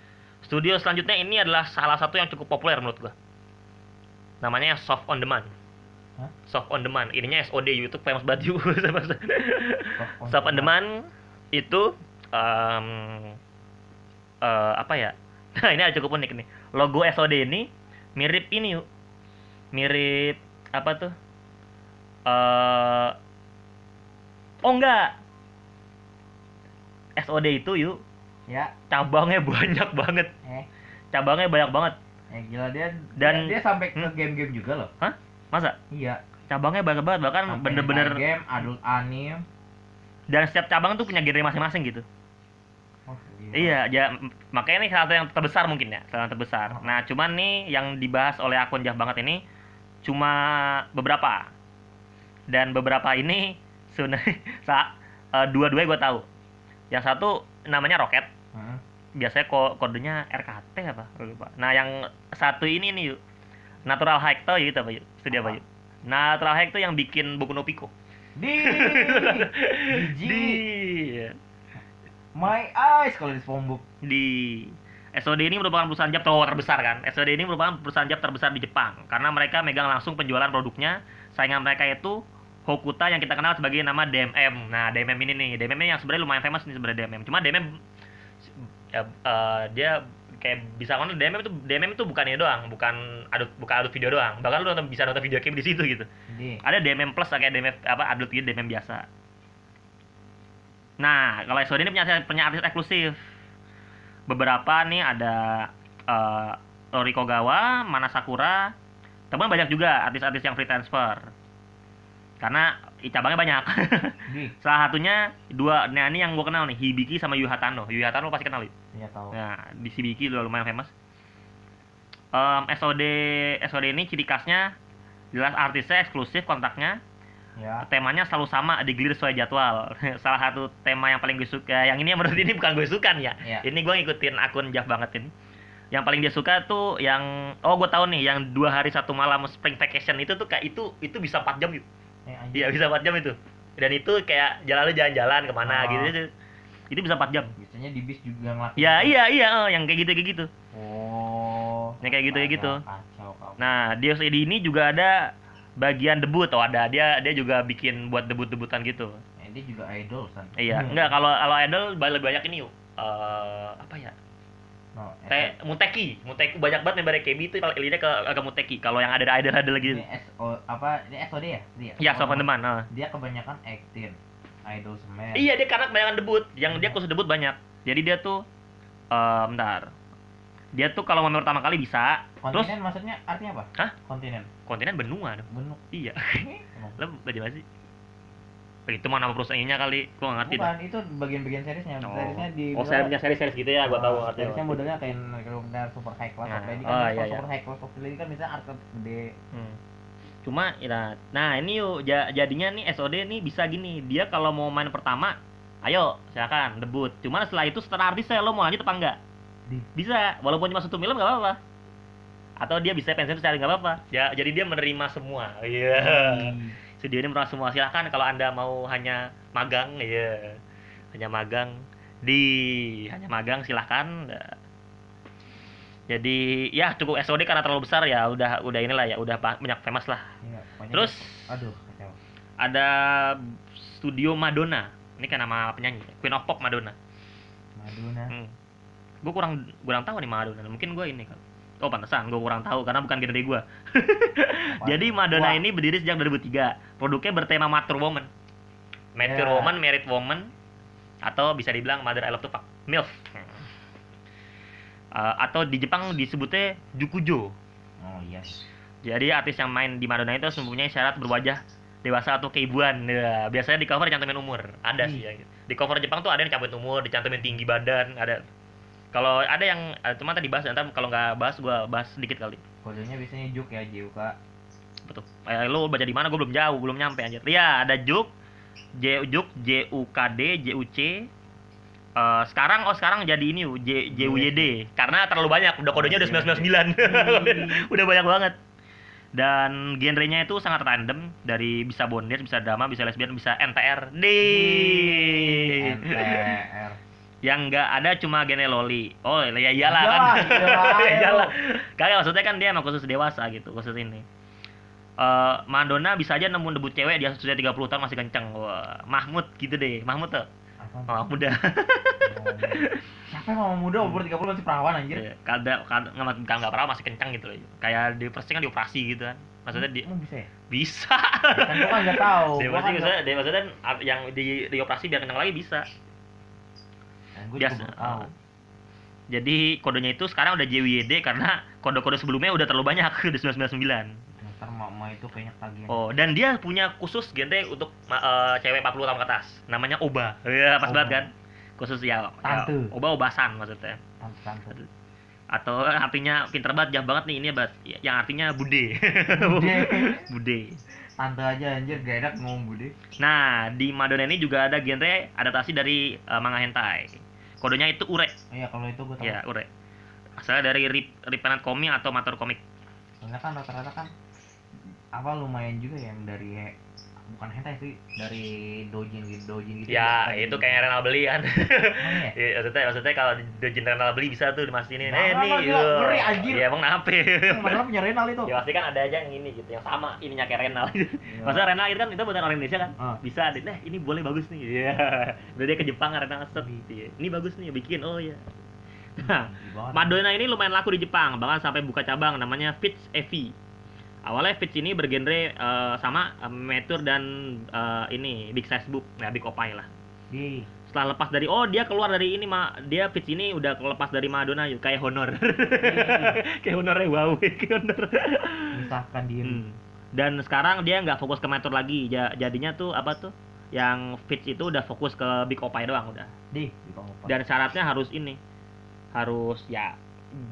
studio selanjutnya ini adalah salah satu yang cukup populer menurut gua. Namanya soft on demand. Hah? soft on demand. Ininya SOD YouTube famous banget yuk Soft on soft on demand. itu em, eh, apa ya? Nah ini ada cukup unik nih. Logo SOD ini mirip ini yuk. Mirip apa tuh? Eh oh enggak SOD itu yuk. Ya. Cabangnya banyak banget. Eh. Cabangnya banyak banget. Eh gila dia Dan- dia, dia sampai ke Hmm? game-game juga loh. Hah? Masa? Iya. Cabangnya banyak banget. Bahkan bener-bener game adult anime dan setiap cabang tuh punya genre masing-masing gitu. Oh, gila. Iya, ya makanya ini salah satu yang terbesar mungkin ya, salah satu terbesar. Nah, cuman nih yang dibahas oleh akun Jah banget ini cuma beberapa. Dan beberapa ini sebenarnya eh, dua-duanya gue tahu. Yang satu namanya Rocket, Heeh. biasanya ko kodenya RKT apa? Lupa. Nah, yang satu ini nih yuk. Natural Hike tau ya gitu apa yuk? Studi apa Apa? yuk? Natural Hike tuh yang bikin Boku no Pico. di Di Biji. my eyes kalau di SpongeBob di SOD ini merupakan perusahaan ter- terbesar kan. SOD ini merupakan perusahaan jab terbesar di Jepang karena mereka megang langsung penjualan produknya. Saingan mereka itu Hokuta yang kita kenal sebagai nama DMM. Nah, DMM ini nih, DMM ini yang sebenarnya lumayan famous nih sebenarnya DMM. Cuma DMM ya, eh, dia kayak bisa kan DMM itu DMM itu bukan ini doang, bukan adult bukan adult video doang. Bahkan lu nonton, bisa nonton video game di situ gitu di ada DMM plus kayak DMM apa adult gitu DMM biasa nah kalau SOD ini punya punya artis eksklusif beberapa nih ada eh Rory Kogawa, Mana Sakura teman banyak juga artis-artis yang free transfer karena cabangnya banyak. Di? Salah satunya dua nah ini yang gue kenal nih Hibiki sama Yu Hatano. Yu Hatano lo pasti kenal ya? ya tahu. Nah, di Shibiki udah lumayan famous. Em, SOD SOD ini ciri khasnya jelas artisnya eksklusif kontaknya. Ya temanya selalu sama digelir sesuai jadwal. Salah satu tema yang paling gue suka yang ini menurut ini bukan gue suka nih ya. Iya. ini gue ngikutin akun Jav banget ini. Yang paling dia suka tuh yang oh gue tahu nih yang dua hari satu malam spring vacation itu tuh kayak itu itu bisa 4 jam yuk. Iya bisa 4 jam itu dan itu kayak jalan lu jalan-jalan ke mana Oh. gitu itu, itu bisa 4 jam biasanya di bis juga ngelakuin ya iya iya eh, yang kayak gitu kayak gitu oh Yang kayak gitu, kayak gitu. kacau Nah, di OCD ini juga ada bagian debut oh ada dia dia juga bikin buat debut-debutan gitu. Eh, dia juga idol san Iya, enggak kalau kalau idol lebih banyak ini yuk. Eh, apa ya? No, Te Muteki, Muteki banyak banget member KB itu kalau lihatnya ke agak Muteki. Kalau yang ada idol ada lagi. ini SO apa ini SOD ya dia Iya, Sofa teman. ah. dia kebanyakan acting idol semen Iya, dia karena kebanyakan debut. Yang dia khusus debut banyak. Jadi dia tuh eh bentar. Dia tuh kalau member pertama kali bisa. Terus kontinen maksudnya artinya apa Hah? kontinen kontinen benua dong. benuk Iya. Lo bagaimana sih? Itu mah nama perusahaannya kali. Gua nggak ngerti dah. bukan itu bagian-bagian seriesnya Oh. seriesnya di Oh, seriesnya seri-seri gitu ya, gua tahu artinya. seriesnya modelnya kayak kayak super high class Nah, apa ini oh, kan iya, kalau iya. super high class of ini kan misalnya art gede Hmm. Cuma ya, nah ini yuk ja- jadinya nih SOD nih bisa gini. Dia kalau mau main pertama, ayo silakan debut. Cuma setelah itu setelah artisnya lo mau lanjut apa enggak? Bisa, walaupun cuma satu film nggak apa-apa. Atau dia bisa pensiun sekali nggak apa-apa. Ya, jadi dia menerima semua. Iya. Hmm. Studio ini menerima semua. Silakan kalau anda mau hanya magang, ya hanya magang di hanya magang silahkan. Jadi ya cukup SOD karena terlalu besar ya udah udah inilah ya udah banyak famous lah. Pokoknya Terus aduh ada studio Madonna. Ini kan nama penyanyi, Queen of Pop Madonna. Madonna Hmm. Gue kurang kurang tahu nih Madonna. Mungkin gue ini kan. Oh pantesan, gue kurang tahu karena bukan genre gue. Jadi Madonna Wah, ini berdiri sejak 2003. Produknya bertema Mature Woman. Mature Ya. Woman, Married Woman, atau bisa dibilang Mother I Love to Fuck. MILF. Uh, atau di Jepang disebutnya Jukujo. oh iya Jadi artis yang main di Madonna itu mempunyai syarat berwajah dewasa atau keibuan. Ya, biasanya di cover dicantumin umur. Ada sih ya. Di cover Jepang tuh ada yang cantumin umur, dicantumin tinggi badan, ada. Kalau ada yang eh, cuma tadi bahas, ntar kalau nggak bahas gua bahas sedikit kali. kodenya biasanya juk ya JUK Betul. Eh, lu baca di mana? Gue belum jauh, belum nyampe anjir. Iya, ada Juk, J Juk, J U K D, J U C. Eh, sekarang oh sekarang jadi ini J J U Y D karena terlalu banyak udah kodenya udah 999 udah banyak banget dan genrenya itu sangat random dari bisa bondage bisa drama bisa lesbian bisa NTR D NTR yang nggak ada cuma genre loli. Oh ya iyalah Iyalah, kan. iyalah, Ya ayo. iyalah. Kagak maksudnya kan dia emang khusus dewasa gitu khusus ini. Eh Madonna bisa aja nemu debut cewek dia sudah 30 tahun masih kenceng. Wah Mahmud gitu deh. Mahmud tuh? Apa Mama muda. Siapa yang mau muda? Umur 30 masih perawan anjir. Iya, kadang kadang nggak nggak pernah masih kencang gitu loh. Kayak di pasti kan dioperasi gitu kan. Maksudnya di Emang bisa ya? Bisa. Kan gua kan nggak tahu. Dia pasti kan maksudnya dia maksudnya yang di dioperasi biar kencang lagi bisa gua juga biasa baru tahu jadi kodenya itu sekarang udah JWD karena kode-kode sebelumnya udah terlalu banyak udah 999 ntar mama itu kayaknya tagihan Oh, dan dia punya khusus genre untuk eh, cewek 40 tahun ke atas. Namanya Oba. Iya, pas Oba. banget kan? Khusus ya, ya Tante. Oba obasan maksudnya. tante-tante Atau artinya pinter banget, jauh banget nih ini bat. Yang artinya bude. Bude. bude. tante aja anjir gak enak ngomong bude Nah, di Madonna ini juga ada genre adaptasi dari eh, manga hentai. Kodenya itu ure. iya kalau itu gua tahu Ya, ure. Asalnya dari Rip, Ripanet Komik atau Mator Komik. soalnya kan rata-rata kan apa lumayan juga yang dari bukan hentai sih dari dojin gitu dojin gitu Ya, Dari- itu kayak renal beli kan. Ya? Iya, maksudnya maksudnya kalau di renal beli bisa tuh dimasukin Nah, eh nah, nih. nah, gila, eh, ngeri, anjir. Ya emang nape. Padahal punya renal itu ya pasti kan ada aja yang ini gitu, yang sama ininya kayak renal. Iya. Maksudnya renal itu kan itu bukan orang Indonesia kan? Ah. Bisa deh, nah ini boleh bagus nih. Iya. Berarti dia ke Jepang renal set gitu ya. Ini bagus nih, bikin. Oh iya. Nah. Madonna ini lumayan laku di Jepang, bahkan sampai buka cabang namanya Fitz Evi. Awalnya Fitz ini bergenre eh, sama eh, mature dan eh, ini big size boob, ya big opai lah. di Setelah lepas dari oh dia keluar dari ini mah dia Fitz ini udah lepas dari Madonna kayak honor. kayak honornya wow, kayak honor. misahkan diri Hmm. Dan sekarang dia nggak fokus ke mature lagi, Ja- jadinya tuh apa tuh? Yang Fitz itu udah fokus ke big opai doang udah. di. Dan syaratnya harus ini, harus ya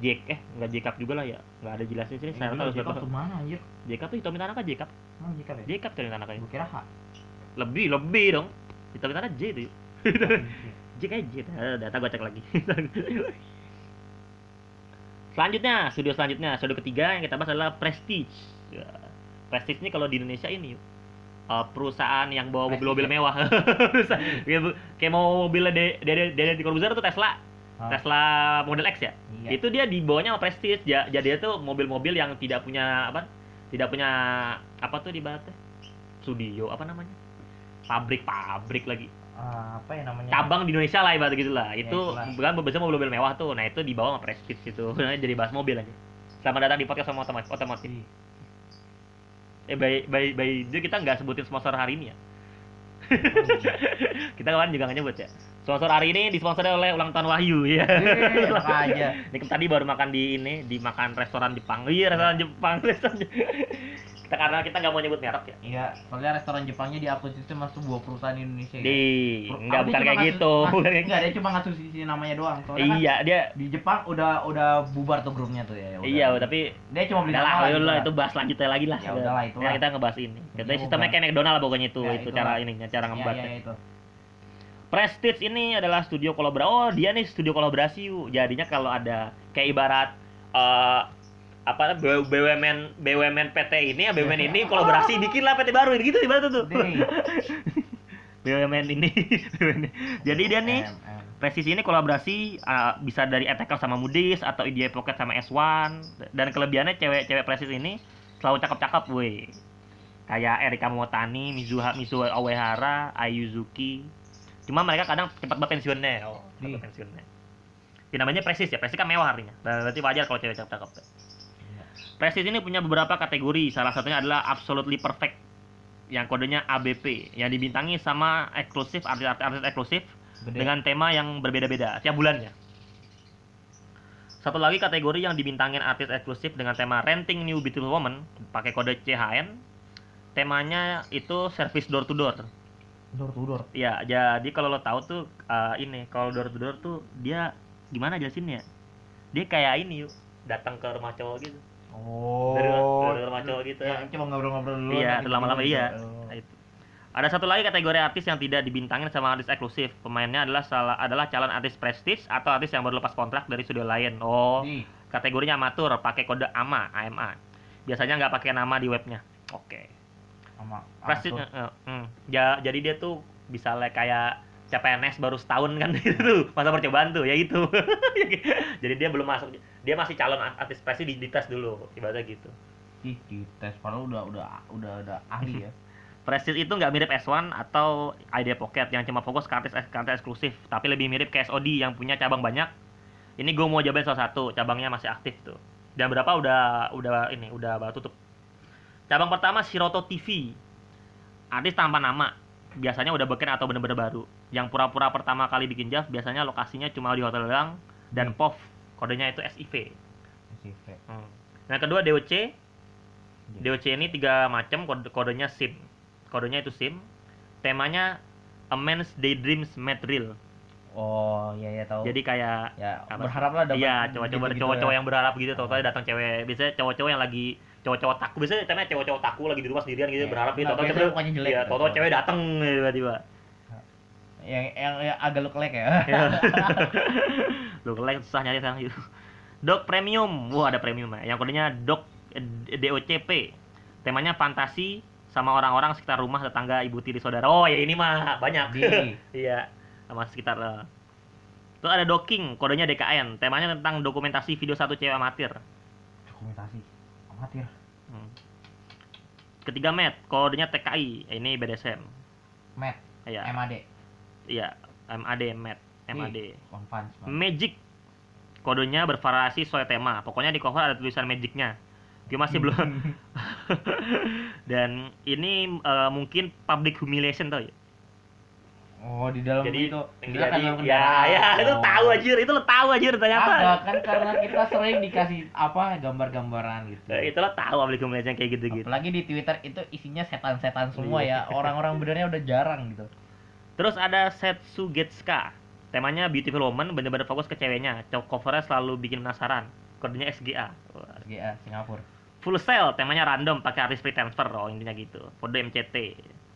Jack eh nggak Jacob juga lah ya. Nggak ada jelasin sini syaratnya gila, harus Jacob tuh mana anjir? Jacob tuh Hitomi Tanaka Jacob emang Jacob ya? Jacob tuh Tanaka gua kira H. Lebih lebih dong. Hitomi Tanaka J tuh. J kayak J Eh, data gue cek lagi. Selanjutnya studio selanjutnya studio ketiga yang kita bahas adalah Prestige. Ya. Prestige ini kalau di Indonesia ini eh, perusahaan yang bawa mobil-mobil mewah. Kayak mau mobil de de de di Corbuzier tuh Tesla Tesla Model X ya? Iya. itu dia dibawanya sama Prestige. Ja, jadi dia tuh mobil-mobil yang tidak punya apa tidak punya apa tuh di baratnya? Studio apa namanya? Pabrik-pabrik lagi. Ah, apa ya namanya? Cabang di Indonesia lah ibarat gitu lah. Ya, itu bukan biasanya mobil-mobil mewah tuh. Nah itu dibawa sama Prestige gitu. Jadi bahas mobil aja. Selamat datang di podcast sama otomotif. Otomotif eh by by by itu kita nggak sebutin sponsor hari ini ya? Kita kemarin juga nggak nyebut ya sponsor hari ini disponsori oleh ulang tahun Wahyu ya Eh, enak aja ini tadi baru makan di ini di makan restoran Jepang iya restoran Jepang restoran Jepang. kita karena kita nggak mau nyebut merek ya iya soalnya restoran Jepangnya diakuisisi sama sebuah perusahaan Indonesia ya. di Pro- nggak dia bukan kayak gitu Enggak, dia cuma ngasusisi namanya doang. Soalnya kan iya dia di Jepang udah udah bubar tuh grupnya tuh ya. udah. iya tapi dia cuma beli nama ayo gitu lah lah. itu bahas lanjutnya lagi lah. Ya udahlah, itulah. Ya, kita ngebahas ini. Kita sistemnya kayak McDonald lah pokoknya itu, Ya, itu cara ini, cara Iya, ngebahasnya. iya, itu. Prestige ini adalah studio kolaborasi. Oh, dia nih studio kolaborasi. Jadinya kalau ada kayak ibarat eh apa BUMN BUMN PT ini ya BUMN ini kolaborasi bikin lah PT baru gitu ibarat tuh. BUMN ini. Jadi dia nih. Prestige ini kolaborasi uh, bisa dari Ethical sama Moody's atau EDI Pocket sama S1 dan kelebihannya cewek-cewek Prestige ini selalu cakep-cakep weh kayak Erika Momotani, Mizuha Mizuha Awehara, Ayuzuki cuma mereka kadang cepat banget pensiunnya oh, cepat Ih. banget pensiunnya ya, namanya Prestige ya, Prestige kan mewah artinya berarti wajar kalau cewek cakep-cakep Iya. Prestige ini punya beberapa kategori salah satunya adalah Absolutely Perfect yang kodenya ABP yang dibintangi sama eksklusif artis-artis eksklusif dengan tema yang berbeda-beda tiap bulannya. Satu lagi kategori yang dibintangin artis eksklusif dengan tema Renting New Beautiful Woman pakai kode CHN. Temanya itu service door to door. Door to door. Ya, jadi kalau lo tahu tuh uh, ini kalau door to door tuh dia gimana jelasinnya? Dia kayak ini yuk, datang ke rumah cowok gitu. Oh. Dari, dari rumah cowok gitu. Ya, cuma ngobrol-ngobrol dulu. Iya, nanti lama-lama gitu. iya. Oh. Nah, itu. Ada satu lagi kategori artis yang tidak dibintangin sama artis eksklusif. Pemainnya adalah salah adalah calon artis prestige atau artis yang baru lepas kontrak dari studio lain. Oh, Di. kategorinya amatur, pakai kode AMA, AMA. Biasanya nggak pakai nama di webnya. Oke. Sama eh, hmm. Ja- jadi dia tuh bisa like kayak CPNS baru setahun kan itu tuh masa percobaan tuh ya itu jadi dia belum masuk dia masih calon artis prestige di, dites dulu ibaratnya gitu Ih, di tes padahal udah udah udah udah ahli ya. Prestige itu nggak mirip S1 atau ID Pocket yang cuma fokus ke artis, artis eksklusif, tapi lebih mirip ke SOD yang punya cabang banyak. Ini gue mau jabarin salah satu, cabangnya masih aktif tuh. Dan berapa udah udah ini udah tutup. Cabang pertama Shiroto TV. Artis tanpa nama, biasanya udah beken atau bener-bener baru. Yang pura-pura pertama kali bikin JAV biasanya lokasinya cuma di hotel doang dan POV, kodenya itu SIV. CV. Hmm. Yang kedua DOC, DOC ini tiga macam kode kodenya SIM. Kodenya itu SIM. Temanya A Man's Daydreams Made Real. Oh, iya ya tahu. Jadi kayak ya apa? berharaplah dapat iya, cowok-cowok gitu-gitu cowok-cowok ya. yang berharap gitu, Oh. datang cewek. Biasanya cowok-cowok yang lagi cowok-cowok taku biasanya temanya cowok-cowok taku lagi di rumah sendirian gitu Iya. berharap gitu biasanya mukanya jelek iya gitu. tau cewek datang gitu, tiba-tiba yang, yang yang agak look like ya. Lo like susah nyari sekarang gitu. Dog Premium. Wah, ada premium ya. Yang kodenya Dog eh, DOCP. Temanya fantasi sama orang-orang sekitar rumah, tetangga, ibu tiri, saudara. Oh, ya ini mah banyak. Iya, sama sekitar. eh. Terus ada Docking, kodenya DKN. Temanya tentang dokumentasi video satu cewek amatir. Dokumentasi amatir. Hmm. Ketiga Met, kodenya TKI. Eh, Ini BDSM. Matt, Iya, MAD. iya. MAD, Met. MAD. Ih, One Punch Man. Magic kodenya bervariasi sesuai tema pokoknya di cover ada tulisan magicnya gue masih belum dan ini eh, mungkin public humiliation tau ya Oh, di dalam jadi itu. jadi Kita kan ya ya itu Oh. tahu aja itu lo tahu aja ternyata Ada kan karena kita sering dikasih apa gambar-gambaran gitu. Eh, itu lo tahu public humiliation kayak gitu gitu Apalagi di Twitter itu isinya setan-setan semua Iya. ya. Orang-orang benernya udah jarang gitu. terus ada Setsu Getsuka temanya beautiful woman bener-bener fokus ke ceweknya covernya selalu bikin penasaran kodenya SGA SGA Singapura. Full Sail temanya random pakai artis free transfer oh intinya gitu. Kode MCT.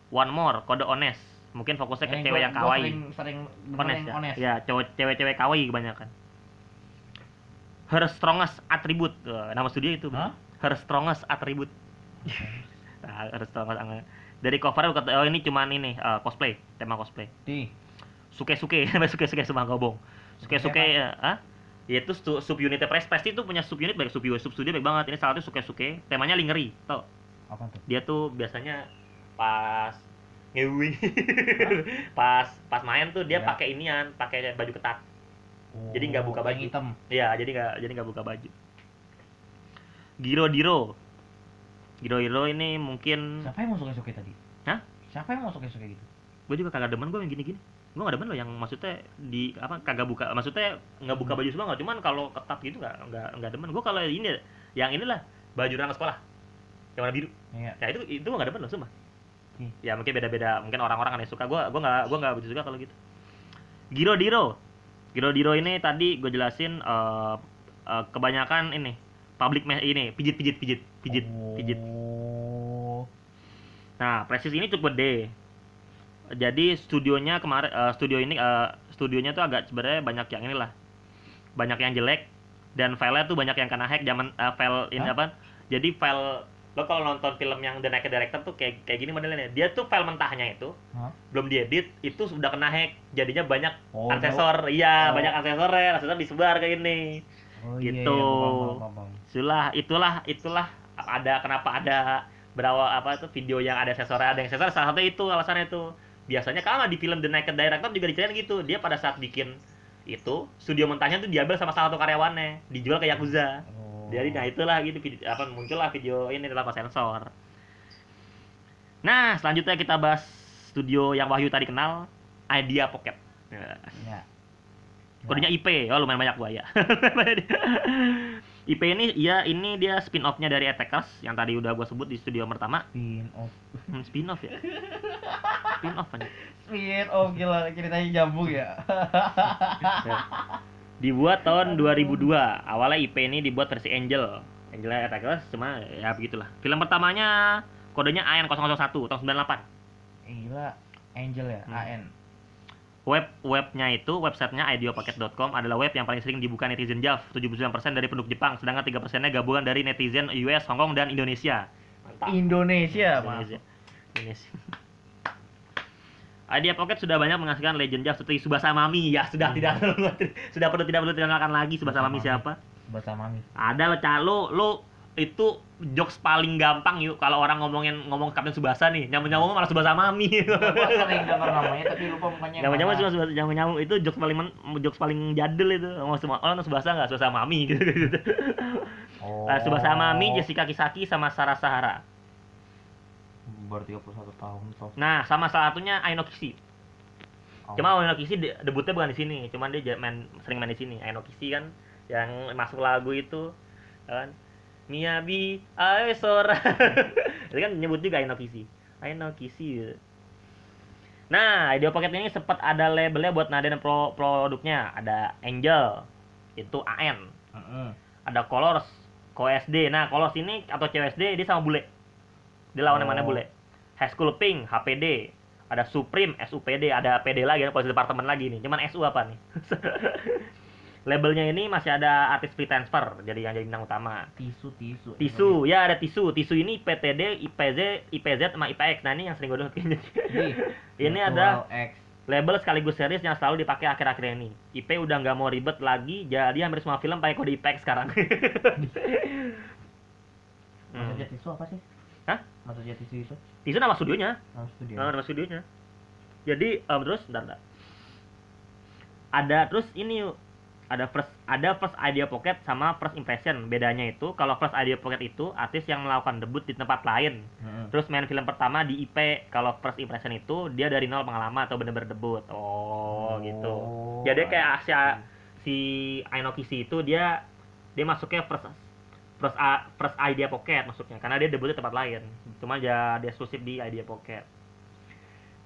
One More kode honest. Mungkin fokusnya ke Yang cewek gua- yang kawaii. Sering, sering denger Honest yang ya. honest. Ya, cowok cewek-cewek kawaii kebanyakan. Her strongest attribute. Nama studio itu. Hah? Her strongest attribute. nah, her strongest dari covernya kata oh ini cuman ini eh, cosplay, tema cosplay. Di. Suke-suke, namanya suke-suke semua gobong. Suke-suke Suke ya, ah? Ya itu stu- subunitnya Press Press itu punya subunit baik sub sub studio baik banget. Ini salah satu suke-suke, temanya lingerie, tau? Apa tuh? dia tuh biasanya pas ngewi pas pas main tuh dia Ya. pakai inian pakai baju ketat Jadi nggak buka Oh, yang baju. hitam. Iya, jadi nggak jadi nggak buka baju. Giro Diro. Giro Diro ini mungkin Siapa yang mau suka-suka tadi? Hah? Siapa yang mau suka-suka gitu? gue juga kagak demen gue yang gini-gini. Gue gak demen loh yang maksudnya di apa kagak buka maksudnya nggak buka baju semua nggak cuman kalau ketat gitu nggak nggak nggak demen. Gue kalau ini yang inilah baju anak sekolah yang warna biru. Iya. Ya itu itu gue nggak demen loh sumpah. Hmm. Ya mungkin beda-beda mungkin orang-orang kan yang suka gue gue nggak gue nggak begitu suka kalau gitu. Giro Diro. Giro Diro ini tadi gue jelasin eh, eh, kebanyakan ini public ini pijit pijit pijit pijit pijit. Oh. Nah, Presis ini cukup gede. Jadi studionya kemarin eh, studio ini eh, studionya tuh agak sebenarnya banyak yang inilah. Banyak yang jelek dan filenya tuh banyak yang kena hack zaman eh, file ini Hah? apa? Jadi file lo kalau nonton film yang The Naked Director tuh kayak kayak gini modelnya. Dia tuh file mentahnya itu Hah? belum diedit itu sudah kena hack. Jadinya banyak Oh, aksesor. Iya, Oh. banyak aksesornya. Aksesor disebar kayak gini. Oh, iya, Gitu. iya, paham, paham. Itulah, itulah, itulah ada kenapa ada berawal apa itu video yang ada sensornya ada yang sensor salah satu itu alasannya itu biasanya kalau di film The Naked Director juga diceritain gitu dia pada saat bikin itu studio mentahnya tuh diambil sama salah satu karyawannya dijual ke Yakuza Oh. Jadi nah itulah gitu video, apa muncullah video ini tanpa sensor nah selanjutnya kita bahas studio yang Wahyu tadi kenal Idea Pocket Ya. Ya. kodenya IP oh lumayan banyak gua ya IP ini ya ini dia spin off-nya dari Attackers yang tadi udah gua sebut di studio pertama Spin off. hmm, spin off ya spin off aja Spin off gila ceritanya nyambung ya. Dibuat tahun 2002 awalnya IP ini dibuat versi Angel Angelnya Attackers cuma ya begitulah film pertamanya kodenya AN001 tahun 98 Gila. Angel ya, Hmm. AN. web webnya itu websitenya ideopacket.com adalah web yang paling sering dibuka netizen Jav 79% dari penduduk Jepang sedangkan 3 persennya gabungan dari netizen US, Hong Kong dan Indonesia mantap Indonesia. Indonesia. Indonesia. Idea Pocket sudah banyak menghasilkan legend Jav seperti Subasa Mami ya sudah Hmm. tidak sudah perlu tidak perlu dikenalkan lagi Subasa Mami siapa Bahasa Mami. ada lo calo lo itu jokes paling gampang yuk kalau orang ngomongin ngomong Kapten Subasa nih nyamuk nyamuk malah Subasa Mami sering dengar namanya tapi lupa mukanya. nyamuk nyamuk mana. cuma Subasa nyamuk nyamuk itu jokes paling men, jokes paling jadul itu ngomong semua oh nonton Subasa nggak Subasa Mami gitu gitu Oh. Nah, Subasa Mami Jessica Kisaki sama Sarah Sahara Baru 31 tahun toh. nah sama salah satunya Aino Kishi Oh. Cuma Aino Kishi de- debutnya bukan di sini, cuman dia main sering main di sini. Aino Kishi kan yang masuk lagu itu kan Miyabi Aesora. itu kan nyebut juga Aino Kishi. Aino Kishi. Nah, Idea Pocket ini sempat ada labelnya buat nada dan pro produknya. Ada Angel, itu AN. Heeh. Ada Colors, KOSD. Nah, Colors ini atau COSD dia sama bule. Dia lawannya Oh. mana bule? High School Pink, HPD. Ada Supreme, SUPD, ada PD lagi, polisi departemen lagi nih. Cuman SU apa nih? Labelnya ini masih ada artis free transfer, jadi yang jadi bintang utama. Tisu, tisu. Tisu, ya ada tisu. Tisu ini IPTD, IPZ, IPZ sama IPX. Nah ini yang sering gue kayaknya. Ih, Ini ada X. label sekaligus series yang selalu dipakai akhir-akhir ini. IP udah nggak mau ribet lagi, jadi hampir semua film pakai kode IPX sekarang. Hmm. Maksudnya tisu apa sih? Maksudnya tisu itu? Tisu nama studionya. Nama studio. Nah, nama studionya. Jadi em, terus bentar, bentar. Ada terus ini. Ada first ada first idea pocket sama first impression. Bedanya itu kalau first idea pocket itu artis yang melakukan debut di tempat lain. Heeh. Terus main film pertama di IP. Kalau first impression itu dia dari nol pengalaman atau bener-bener debut. Oh, gitu. Oh, Jadi kayak Asia si Aino Kishi itu dia dia masuknya first first a- first idea pocket masuknya karena dia debutnya tempat lain. Cuma ya dia eksklusif di idea pocket.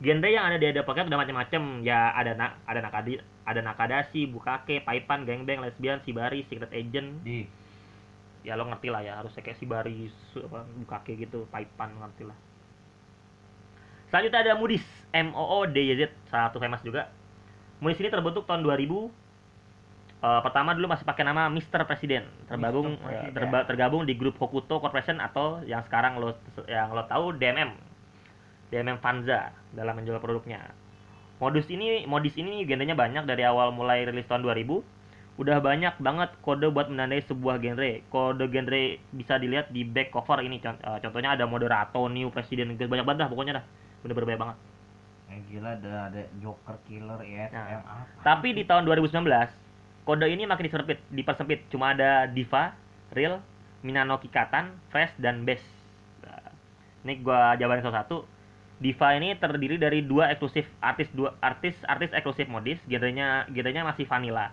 Genre yang ada di idea pocket udah macam-macam. Ya ada na ada nakadi ada nakadashi, bukake, paipan, gangbang, lesbian, shibari, secret agent. Di. Ya lo ngerti lah ya harusnya kayak shibari, su- apa, bukake gitu, paipan ngerti lah. Selanjutnya ada Moody's, M O O D Y Z, satu famous juga. Moody's ini terbentuk tahun 2000 Eh, pertama dulu masih pakai nama Mr. Presiden, tergabung. Presiden. terba- tergabung di grup Hokuto Corporation atau yang sekarang lo yang lo tahu DMM, DMM Fanza dalam menjual produknya. Modus ini modis ini genrenya banyak dari awal mulai rilis tahun 2000. Udah banyak banget kode buat menandai sebuah genre. Kode genre bisa dilihat di back cover ini. Eh, contohnya ada moderato, new presiden, banyak banget dah pokoknya dah. Bener-bener banyak banget. Eh, gila ada ada Joker Killer ISM Nah? Tapi di tahun 2019 kode ini makin disempit, dipersempit. Cuma ada Diva, Real, Minano Kikatan, Fresh dan Best. Nah, ini gua jabarin satu-satu. Diva ini terdiri dari dua eksklusif artis dua artis artis eksklusif modis, genrenya genrenya masih vanilla.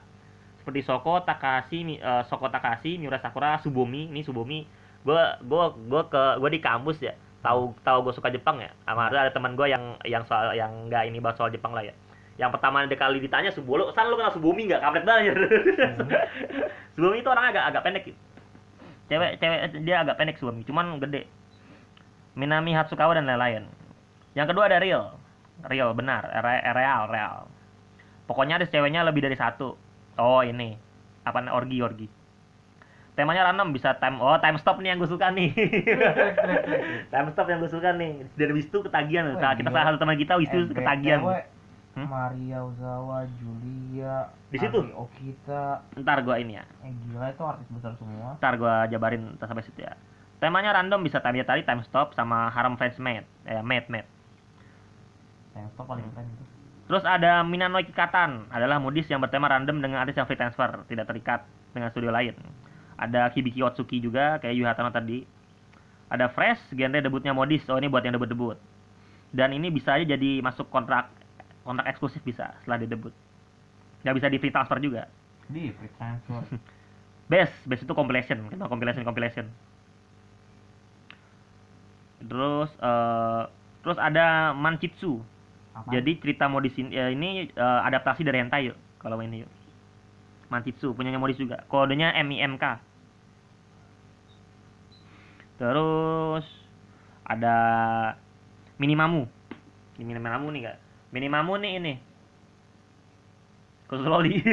Seperti Soko Takashi, eh, Soko Takashi, Miura Sakura, Subomi. Ini Subomi. Gua gua gua ke gua di kampus ya. Tahu tahu gue suka Jepang ya. Sama ada teman gue yang yang soal yang nggak ini bahas soal Jepang lah ya. Yang pertama kali ditanya Subolo, "San lu kenal Subomi nggak?" Kampret banget. Subomi itu orangnya agak agak pendek. Cewek cewek dia agak pendek Subomi, cuman gede. Minami Hatsukawa dan lain-lain. Yang kedua ada Real. Real benar, re- real, real. Pokoknya ada ceweknya lebih dari satu. Oh, ini. Apa orgi orgi. Temanya random bisa time oh time stop nih yang gue suka nih. time stop yang gue suka nih. Dari Wistu ketagihan. Saat kita salah satu teman kita Wistu MBTW, ketagihan. Hmm? Hmm? Maria Ozawa, Julia, Di situ? Ari Okita, Ntar gua ini ya. eh gila itu artis besar semua. Ntar gua jabarin ntar sampai situ ya. Temanya random bisa tadi tadi time stop sama harem French maid. Eh maid maid. Yang stop paling keren itu. Terus ada Minanoi Kikatan, adalah modis yang bertema random dengan artis yang free transfer, tidak terikat dengan studio lain. Ada Kibiki Otsuki juga, kayak Yu Hatano tadi. Ada Fresh, genre debutnya modis, oh ini buat yang debut-debut. Dan ini bisa aja jadi masuk kontrak kontrak eksklusif bisa setelah dia debut. Nggak bisa di free transfer juga. Di free transfer. Best, best itu compilation, kita compilation compilation. Terus eh terus ada Manchitsu. Apa? Jadi cerita modis ini, ya, ini eh, adaptasi dari hentai yuk, kalau ini yuk. Manchitsu punyanya modis juga. Kodenya MIMK. Terus ada Minimamu. Ini Minimamu nih kak. Minimamu nih ini. Khusus loli. Ih,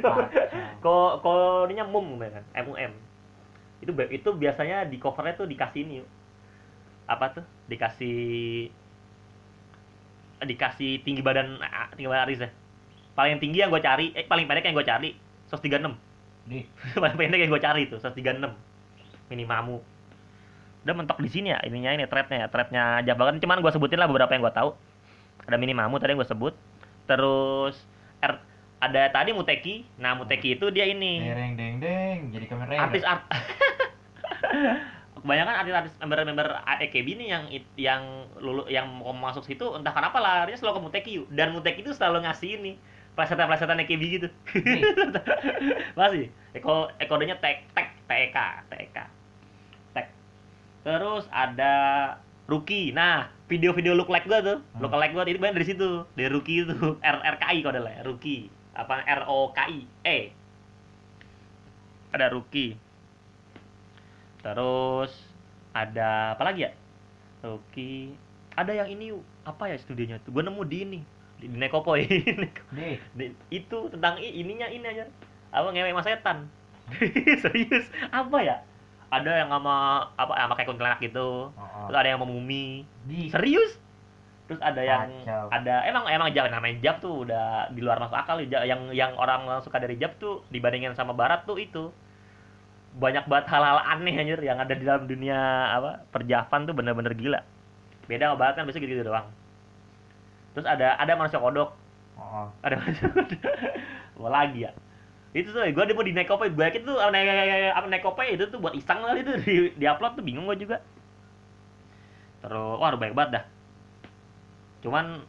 kacau. Ko kodenya mum kan, MUM. Itu ba- itu biasanya di covernya tuh dikasih ini yuk. Apa tuh? Dikasih dikasih tinggi badan tinggi badan Aris ya. Paling tinggi yang gue cari, eh paling pendek yang gue cari 136. Di paling pendek yang gue cari itu 136. Minimamu. Udah mentok di sini ya ininya ini threadnya ya. Threadnya Jabakan cuman gue sebutin lah beberapa yang gue tahu. Ada Minimamu tadi yang gue sebut. Terus R, ada tadi Muteki. Nah, Muteki itu dia ini dereng deng deng jadi Kamen Rider. artis art kebanyakan artis-artis member-member AKB nih yang yang lulu yang mau masuk situ entah kenapa larinya selalu ke Muteki yuk. dan Muteki itu selalu ngasih ini plesetan-plesetan AKB gitu masih eko ekodenya tek tek TEK TEK tek terus ada Rookie. Nah video-video look like gua tuh. Hmm. look like gua itu banyak dari situ. Dari Rookie itu. R RKI kode lah Rookie. Apa R O K I. E. Ada Rookie. Terus ada apa lagi ya? Rookie. Ada yang ini apa ya studionya tuh? Gue nemu di ini. Di, di Nekopoy Di- itu tentang i- ininya ini aja. Apa ngewe sama setan? Serius? Apa ya ada yang sama apa sama kayak kuntilanak gitu. Oh, terus ada yang sama mumi. Di. Serius? Terus ada yang Kacau. ada emang emang jab namanya jab tuh udah di luar masuk akal. Ya. yang yang orang suka dari jab tuh dibandingin sama barat tuh itu. Banyak banget hal-hal aneh anjir yang ada di dalam dunia apa perjavan tuh bener-bener gila. Beda sama barat kan biasanya gitu, doang. Terus ada ada manusia kodok. Oh, ada manusia kodok. Lagi ya itu tuh gue mau di Nekope gue yakin tuh apa apa Nekope itu tuh buat iseng kali itu. Di, di upload tuh bingung gue juga. Terus wah banyak banget dah. Cuman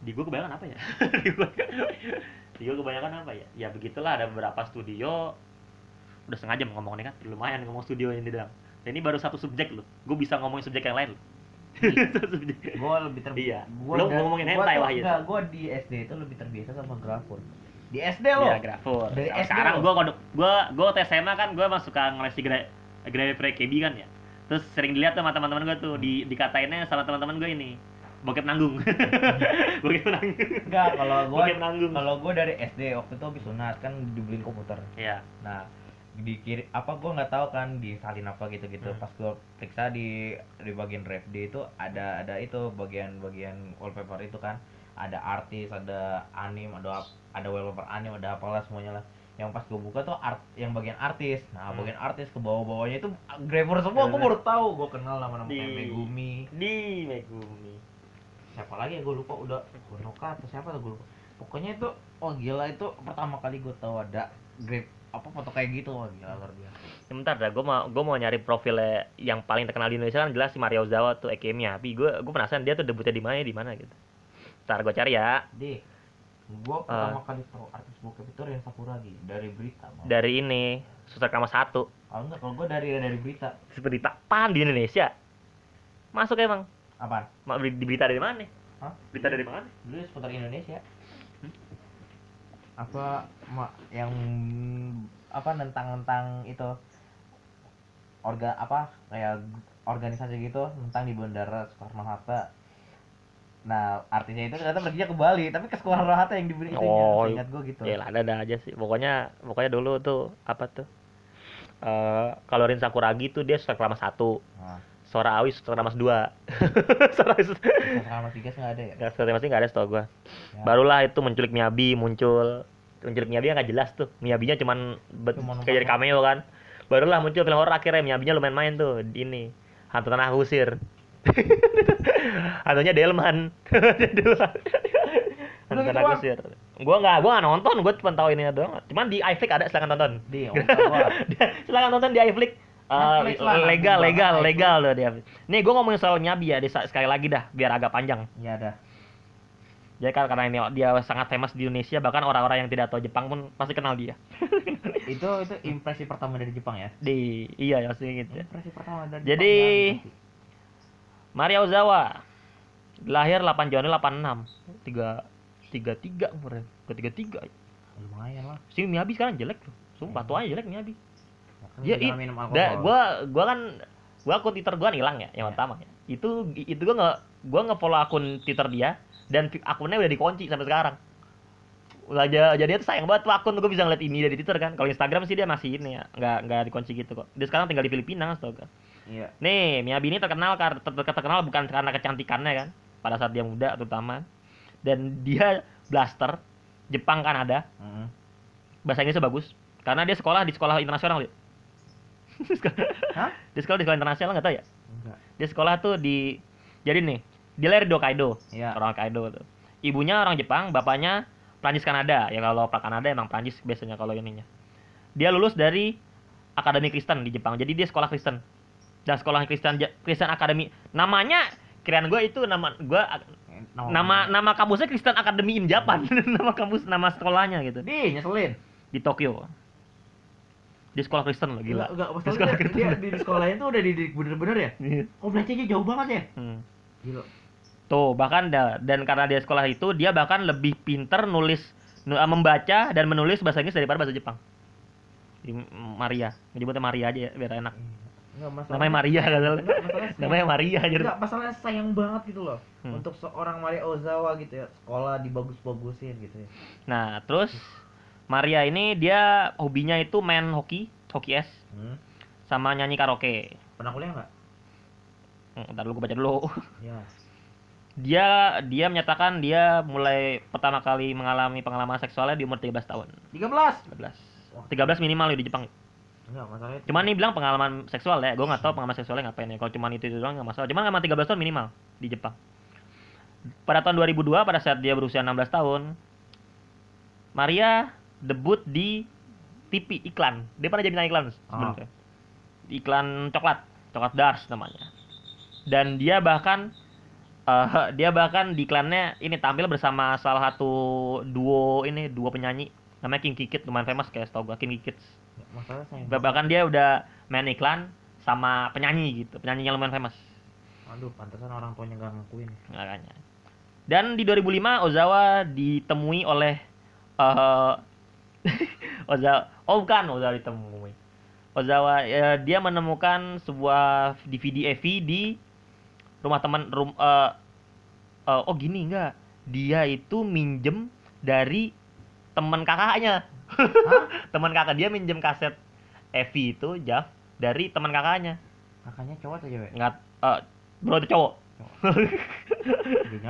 di gue kebanyakan apa ya? Di gue di gue kebanyakan apa ya? Ya begitulah ada beberapa studio. Udah sengaja mau ngomong nih kan? Lumayan ngomong studio ini dalam dan ini baru satu subjek loh. Gue bisa ngomongin subjek yang lain loh. Subjek. gua lebih terbiasa. Iya. Mau ngomongin hentai, Wahyu. Enggak, gua di SD itu lebih terbiasa sama grafur. Di SD lo. Iya, grafur. Dari Nah, SD sekarang gua kodok gua gua waktu SMA kan gua emang suka ngelesi gra grade KB kan ya. Terus sering dilihat tuh sama teman-teman gua tuh di dikatainnya sama teman-teman gua ini. Bokep nanggung. Bokep nanggung. Enggak, kalau gua Bokep nanggung. kalau gua dari SD waktu itu habis sunat kan dibeliin komputer. Iya. Nah, dikiri apa gua nggak tahu kan disalin apa gitu-gitu. Hmm. Pas gua periksa di di bagian drive D itu ada ada itu bagian-bagian wallpaper itu kan. Ada artis, ada anim, ada ada wallpaper anim, ada apalah semuanya lah. Yang pas gua buka tuh art yang bagian artis. Nah, Hmm. bagian artis ke bawah-bawahnya itu grafer semua. Gua Bener. baru tahu. Gua kenal nama-nama Di- kayak Megumi. Di Megumi. siapa lagi ya gue lupa udah Bonoka atau siapa tuh gue lupa pokoknya itu oh gila itu pertama kali gue tahu ada grab apa foto kayak gitu oh gila luar biasa Ya, bentar dah, gue mau gue mau nyari profilnya yang paling terkenal di Indonesia kan jelas si Mario Ozawa tuh EKM-nya. Tapi gue gue penasaran dia tuh debutnya di mana di mana gitu. Ntar gue cari ya. deh gue pertama kali tahu artis bokep itu Ren Sakuragi dari berita Bang. Dari ini Suster Kama satu. kalau enggak kalau gue dari dari berita Seperti apaan di Indonesia? Masuk emang. apaan Ma- Di di berita dari mana? Hah? Berita dari mana? dulu seputar Indonesia apa ma, yang apa tentang itu orga apa kayak organisasi gitu tentang di bandara Soekarno Hatta nah artinya itu ternyata perginya ke Bali tapi ke Soekarno Hatta yang diberi itunya Oh, ingat gue gitu Ya ada ada aja sih. Pokoknya pokoknya dulu tuh apa tuh? Eh kalau Rin Sakuragi tuh dia Kama satu. nah, Sora Awi Suster Kama dua. Sora Awi Suster Soekarno tiga sih nggak ada ya Nggak, Suster Kama nggak ada setahu gua. Ya. Barulah itu menculik Miyabi muncul. Menculik Miyabi nggak jelas tuh. Miyabinya cuman bet- Cuma numpang kayak jadi cameo kan. Barulah muncul film horor akhirnya Miyabinya lumayan main tuh di ini. Hantu Tanah Kusir. Hantunya Delman. Delman. Kusir. Gua nggak gua nggak nonton, gua cuma tahu ini doang. Cuman di iFlix ada silakan tonton. di silakan tonton di iFlix. Lah, legal, legal, legal loh dia. Nih, gue ngomongin soal Miyabi ya, sekali lagi dah, biar agak panjang. ya ada Jadi kan karena ini dia sangat famous di Indonesia, bahkan orang-orang yang tidak tahu Jepang pun pasti kenal dia. itu itu impresi pertama dari Jepang ya Di iya ya sih gitu. impresi pertama dari Jadi, Jepang ya, Maria Ozawa lahir 8 Januari 86. 3 33 umurnya. Ke 33. lumayan lah Si Miyabi sekarang jelek tuh. Sumpah tuanya jelek Miyabi. Ya, minum Da, alkohol gua gua kan gua akun Twitter gua hilang ya, yang Ya. pertama ya. Itu itu gua nggak gua nge-follow akun Twitter dia dan akunnya udah dikunci sampai sekarang. Udah aja jadi itu sayang banget tuh akun gua bisa ngeliat ini dari Twitter kan. Kalau Instagram sih dia masih ini ya, nggak nggak dikunci gitu kok. Dia sekarang tinggal di Filipina kan. Iya Nih, Miyabi ini terkenal karena ter- ter- terkenal bukan karena kecantikannya kan, pada saat dia muda terutama. Dan dia blaster Jepang Kanada, Heeh. bahasa Inggrisnya bagus. Karena dia sekolah di sekolah internasional. Hah? Dia sekolah di sekolah internasional nggak tahu ya? enggak Dia sekolah tuh di jadi nih, dia lahir di Hokkaido, iya orang Hokkaido tuh. Ibunya orang Jepang, bapaknya Prancis Kanada. Ya kalau Pak Kanada emang Prancis biasanya kalau ininya. Dia lulus dari Akademi Kristen di Jepang. Jadi dia sekolah Kristen. Dan sekolah Kristen Kristen Academy. Namanya kirain gue itu nama gue Eh, nama nama kampusnya Kristen Academy in Japan. nama kampus nama sekolahnya gitu. di nyeselin Di Tokyo. Di sekolah Kristen loh, gila. enggak Di masalah sekolah dia, Kristen. dia di, di sekolahin tuh udah dididik bener-bener ya Iya. oh belajarnya jauh banget ya Hmm. gila Tuh, bahkan da- dan karena dia sekolah itu dia bahkan lebih pinter nulis nu- eh, membaca dan menulis bahasa Inggris daripada bahasa Jepang. Di Maria, menyebutnya Maria aja ya, biar enak. Enggak masalah Namanya Maria kan. enggak masalah Namanya Maria aja. enggak masalahnya sayang banget gitu loh Hmm. untuk seorang Maria Ozawa gitu ya sekolah dibagus-bagusin gitu ya Nah, terus Maria ini dia hobinya itu main hoki, hoki es hmm. sama nyanyi karaoke. pernah kuliah nggak Hmm, Ntar dulu gue baca dulu. ya Dia dia menyatakan dia mulai pertama kali mengalami pengalaman seksualnya di umur 13 tahun. 13 13. 13 minimal ya di Jepang. Enggak masalahnya Cuman nih bilang pengalaman seksual ya, gue nggak tahu pengalaman seksualnya ngapain ya. Kalau cuman itu, itu doang nggak masalah. Cuman emang 13 tahun minimal di Jepang. Pada tahun 2002, pada saat dia berusia 16 tahun, Maria debut di TV iklan. Dia pernah jadi iklan sebenarnya. Iklan coklat, coklat Dars namanya. Dan dia bahkan eh, dia bahkan di iklannya ini tampil bersama salah satu duo ini duo penyanyi namanya King Kikit lumayan famous kayak setahu gua King Kikit. Masalah Bah- bahkan dia udah main iklan sama penyanyi gitu. Penyanyi yang lumayan famous. Aduh pantesan orang tuanya nggak ngakuin. Makanya. Dan di 2005 Ozawa ditemui oleh eh Ozawa oh bukan Ozawa ditemui. Ozawa ya, dia menemukan sebuah DVD EV di rumah teman rum eh, eh, oh gini enggak dia itu minjem dari teman kakaknya. Teman kakak dia minjem kaset Evi itu Jav dari teman kakaknya. Kakaknya cowok atau cewek? Nggak eh, bro itu cowok.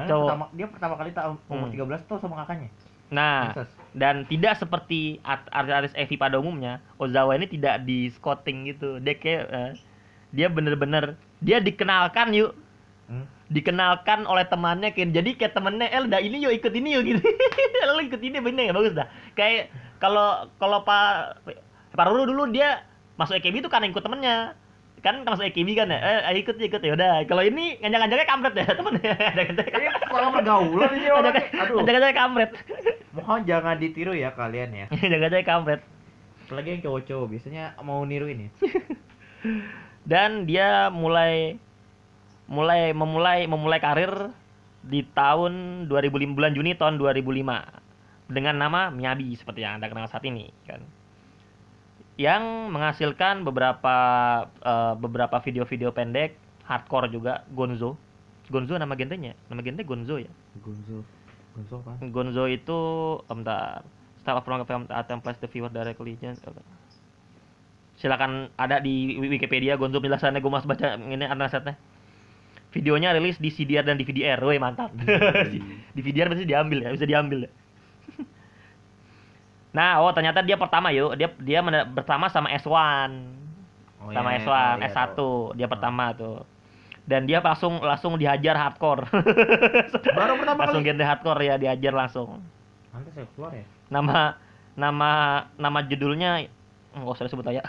Cowok. pertama, dia pertama kali tahu umur Hmm. 13 tuh sama kakaknya? Nah dan tidak seperti art- artis-artis Evi pada umumnya Ozawa ini tidak di scouting gitu. Dia kayak eh, dia bener-bener dia dikenalkan yuk. Hmm? Dikenalkan oleh temannya kayak jadi kayak temennya eh udah ini yuk ikut ini yuk gitu. Lo ikut ini bener ya bagus dah. Kayak kalau kalau pak pak Ruru dulu dia masuk EKB itu karena ikut temennya. Kan masuk EKB kan ya? Eh ikut ikut ya udah. Kalau ini ngajak-ngajaknya kampret ya temennya Ini malah pergaulan ini orang. Aduh. ngajak-ngajaknya kampret. Mohon jangan ditiru ya kalian ya. ngajak-ngajaknya kampret. Apalagi yang cowok-cowok biasanya mau niru ini. dan dia mulai mulai memulai memulai karir di tahun 2005 bulan Juni tahun 2005 dengan nama Miyabi seperti yang Anda kenal saat ini kan. Yang menghasilkan beberapa eh, beberapa video-video pendek hardcore juga Gonzo. Gonzo nama gentenya, nama gente Gonzo ya. Gonzo. Gonzo apa? Gonzo itu eh, bentar. Style of wrong film place the viewer directly. Silakan ada di Wikipedia Gonzo penjelasannya gue mas baca ini analysatnya. Videonya rilis di CDR dan DVD-R. Woi, mantap. DVD-R pasti diambil ya, bisa diambil ya. nah, oh ternyata dia pertama yuk. Dia dia bersama sama S1 Oh, sama iya, S1, oh, iya, S1 tahu. dia pertama tuh. Dan dia langsung langsung dihajar hardcore. Baru pertama langsung kali. genre hardcore ya dihajar langsung. Nanti saya keluar ya. Nama nama nama judulnya enggak usah disebut aja.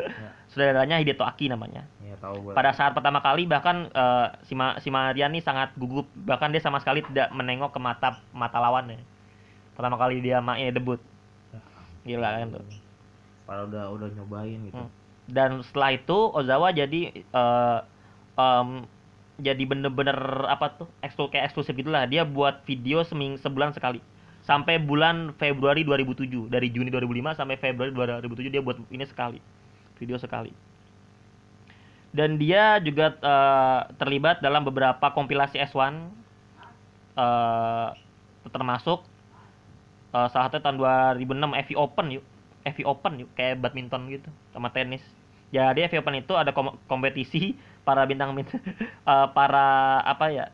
Ya. Saudaranya Hideto Aki namanya. Iya tahu gua. Pada saat pertama kali bahkan eh, si, Ma, si Mariani sangat gugup bahkan dia sama sekali tidak menengok ke mata mata lawannya. Pertama kali dia main debut. Gila kan tuh. Padahal udah udah nyobain gitu. Hmm. Dan setelah itu Ozawa jadi eh, em, jadi bener-bener apa tuh eksklu kayak eksklusif gitulah dia buat video seming sebulan sekali sampai bulan Februari 2007 dari Juni 2005 sampai Februari 2007 dia buat ini sekali video sekali. Dan dia juga eh, terlibat dalam beberapa kompilasi S1 eh, termasuk eh, salah satu tahun 2006 FI Open yuk. FI Open yuk kayak badminton gitu sama tenis. Jadi FI Open itu ada kom- kompetisi para bintang bintang para apa ya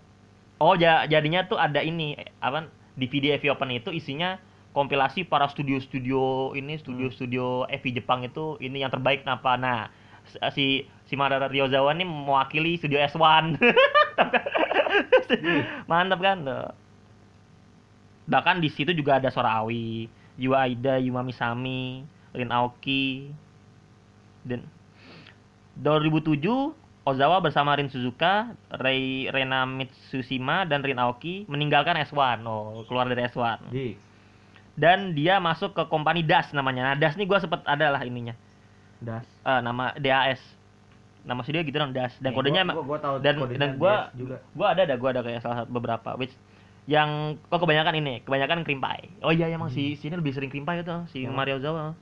oh ja- jadinya tuh ada ini apa DVD FI Open itu isinya kompilasi para studio-studio ini studio-studio FI Jepang itu ini yang terbaik apa nah si si Madara Ryozawa ini mewakili studio S1 mantap kan? Bahkan di situ juga ada Sora Aoi Yua Aida Yuma Misami Rin Aoki dan 2007 Ozawa bersama Rin Suzuka, Rei Rena Mitsushima dan Rin Aoki meninggalkan S1. Oh, keluar dari S1 Di. Dan dia masuk ke company DAS namanya. Nah, DAS nih gua sempet ada lah ininya. Das. Eh, nama DAS. Nama studio gitu dong DAS. Dan Nih, kodenya gua, emang gua, gua tahu dan kodenya dan juga. gua ada ada gua ada kayak salah satu beberapa which yang kok kebanyakan ini, kebanyakan krimpai. Oh iya emang si si ini lebih sering krimpai itu si Yang- Mario Zawa.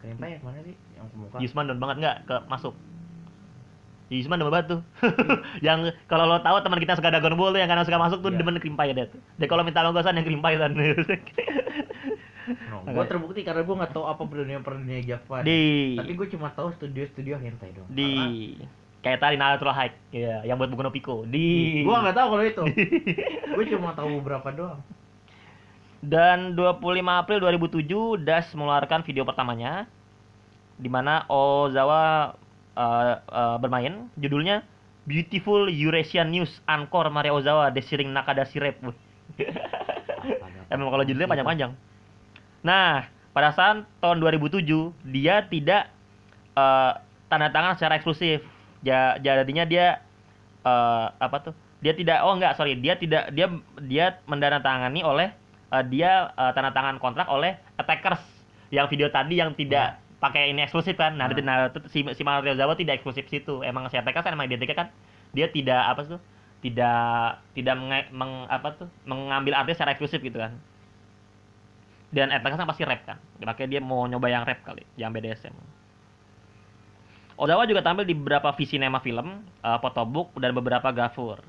Ya mana sih yang pemuka? Yusman don banget nggak ke masuk. Yusman demen banget tuh. yang kalau lo tahu teman kita suka Dragon Ball tuh yang kadang suka masuk tuh Iya. demen krimpai dia tuh. Dia kalau minta longgosan yang krimpai kan. No, gua terbukti karena gua nggak tahu apa dunia dunia Java. di Tapi gua cuma tahu studio-studio hentai dong. di kayak tadi Natural High ya yang buat buku no Pico di Karena gua nggak tahu kalau itu. gua cuma tahu beberapa doang. dan 25 April 2007 Das mengeluarkan video pertamanya di mana Ozawa uh, uh, bermain judulnya Beautiful Eurasian News Encore Maria Ozawa Desiring Nakadashi Rap Wih. Emang kalau judulnya panjang-panjang. Nah, pada saat tahun 2007 dia tidak eh, tanda tangan secara eksklusif. Ja, jadinya dia eh, apa tuh? Dia tidak oh enggak, sorry, dia tidak dia dia mendanatangani oleh eh, dia eh, tanda tangan kontrak oleh Attackers yang video tadi yang tidak pakai ini eksklusif kan. Nah, Nah. nah, si si Mario Zawa tidak eksklusif situ. Emang si Attackers kan emang identiknya kan dia tidak apa tuh? Tidak tidak menge- meng, apa tuh? mengambil artis secara eksklusif gitu kan dan Attackers kan pasti rap kan makanya dia mau nyoba yang rap kali yang BDSM Ozawa juga tampil di beberapa visinema film eh, photobook dan beberapa grafur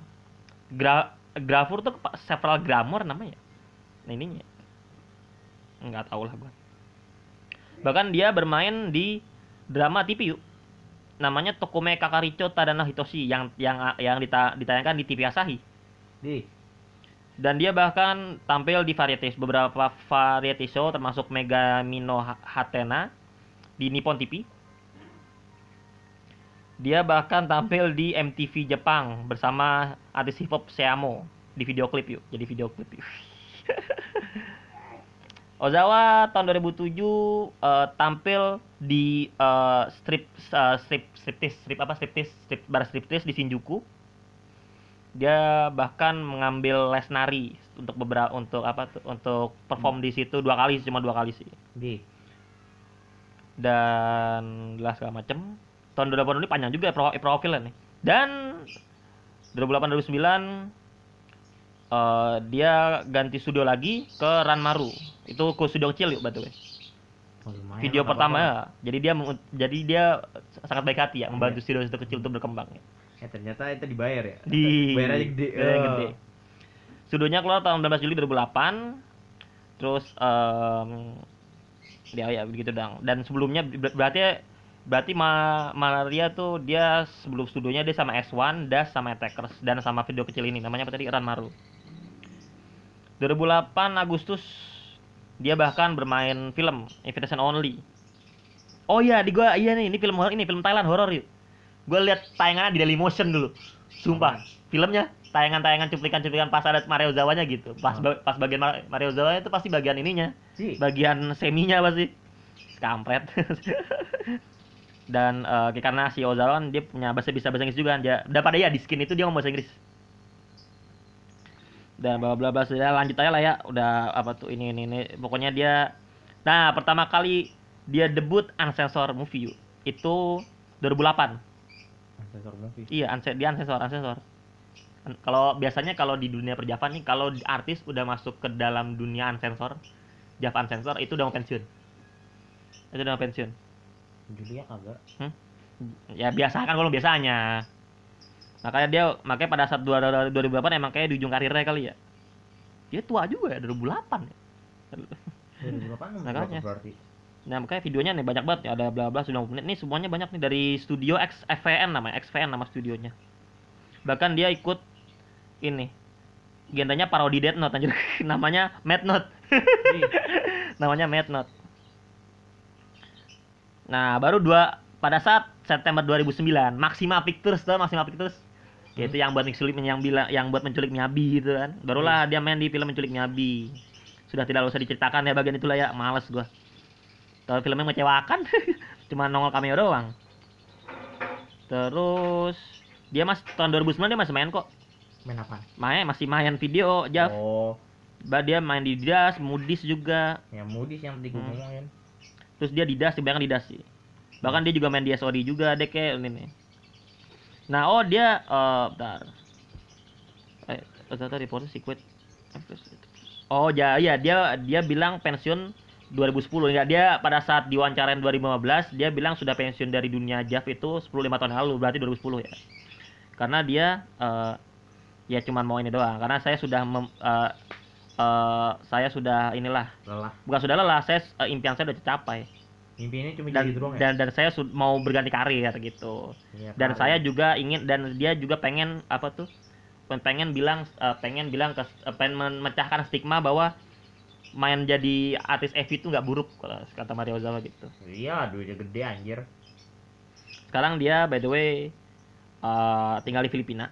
Gra grafur tuh several grammar namanya nah, ininya nggak tahu lah gua bahkan dia bermain di drama TV yuk namanya Tokume Kakaricho Tadano Hitoshi yang yang yang dita- ditayangkan di TV Asahi Di. dan dia bahkan tampil di variety beberapa variety show termasuk Mega Mino Ha- Hatena di Nippon TV Dia bahkan tampil di MTV Jepang bersama artis hip hop Seamo di video klip yuk. Jadi video klip yuk. Ozawa tahun 2007 eh, tampil di eh, strip eh, strip striptease strip apa striptease strip bar striptease di Shinjuku. Dia bahkan mengambil les nari untuk beberapa untuk apa tuh untuk perform di situ dua kali cuma dua kali sih Di. dan lah segala macem tahun 2008 ini panjang juga ya pro profilnya nih dan 2008 2009 eh, dia ganti studio lagi ke Ranmaru itu ke studio kecil yuk way Oh, video pertama ya jadi dia jadi dia sangat baik hati ya membantu studio studio kecil untuk berkembang ya. Ya ternyata itu dibayar ya. di Bayar aja gede. bayar Oh. gede. Studionya keluar tahun 19 Juli 2008 terus em ya ya begitu dong dan sebelumnya ber- berarti berarti Ma Malaria tuh dia sebelum studionya dia sama S1 Das sama Attackers dan sama video kecil ini namanya apa tadi Ranmaru 2008 Agustus dia bahkan bermain film Invitation Only. Oh iya di gua iya nih ini film horor ini film Thailand horor yuk. Gue lihat tayangannya di Dailymotion dulu. Sumpah filmnya tayangan-tayangan cuplikan-cuplikan pas ada Mario Zawanya gitu. Pas Oh. ba- pas bagian Mar- Mario Zawanya itu pasti bagian ininya. Bagian seminya pasti. Kampret. Dan eh, karena si Ozawa kan dia punya bahasa bisa bahasa Inggris juga kan. dia pada ya di skin itu dia ngomong bahasa Inggris dan bla bla bla sudah lanjut aja lah ya udah apa tuh ini ini ini pokoknya dia nah pertama kali dia debut unsensor movie itu 2008 Sensor movie. Iya, anse dia ansensor. An- Kalau biasanya kalau di dunia perjavan nih, kalau artis udah masuk ke dalam dunia ansensor, Jav ansensor itu udah mau pensiun. Itu udah mau pensiun. Julia kagak. Ya biasa kan kalau biasanya. Makanya dia makanya pada saat dua- 2008 emang kayak di ujung karirnya kali ya. Dia tua juga ya 2008 ya. 2008 Makanya. berarti. Nah, makanya videonya nih banyak banget ya, ada bla bla sudah menit. Nih semuanya banyak nih dari studio X FVN namanya, XVN nama studionya. Bahkan dia ikut ini. Genrenya parodi Death Note anjir. namanya Mad Note. Ih, namanya Mad Note. Nah, baru dua pada saat September 2009, Maxima Pictures tuh Maxima Pictures. Yaitu yang buat menculik yang bilang yang buat menculik Miyabi gitu kan. Barulah dia main di film menculik Miyabi. Sudah tidak usah diceritakan ya bagian itulah ya, males gua. Kalau filmnya mengecewakan, cuma nongol cameo doang. Terus dia mas tahun 2009 dia masih main kok. main apa? Main masih main video, Jav. Oh, Bah, dia main di Das, Mudis juga. yang Moody's yang gue Hmm. ngomongin. Terus dia di Das, kebanyakan di Das sih. Bahkan dia juga main di SOD juga deh kayak ini nih. Nah, oh dia eh bentar. Eh, ternyata report secret. Oh, ya iya dia dia bilang pensiun 2010 ya dia pada saat diwawancarain 2015 dia bilang sudah pensiun dari dunia JAV itu 10 5 tahun lalu berarti 2010 ya. Karena dia eh ya cuman mau ini doang karena saya sudah mem- eh, eh, saya sudah inilah Lelah. bukan sudah lelah saya eh, impian saya udah tercapai Mimpinya cuma dan jadi doang ya. dan dan saya mau berganti karir gitu Iya, dan karir. saya juga ingin dan dia juga pengen apa tuh pen- pengen bilang eh, pengen bilang ke eh, pengen memecahkan stigma bahwa main jadi artis EV itu nggak buruk kalau kata Mario Ozawa gitu Iya, duitnya gede anjir. sekarang dia by the way eh, tinggal di Filipina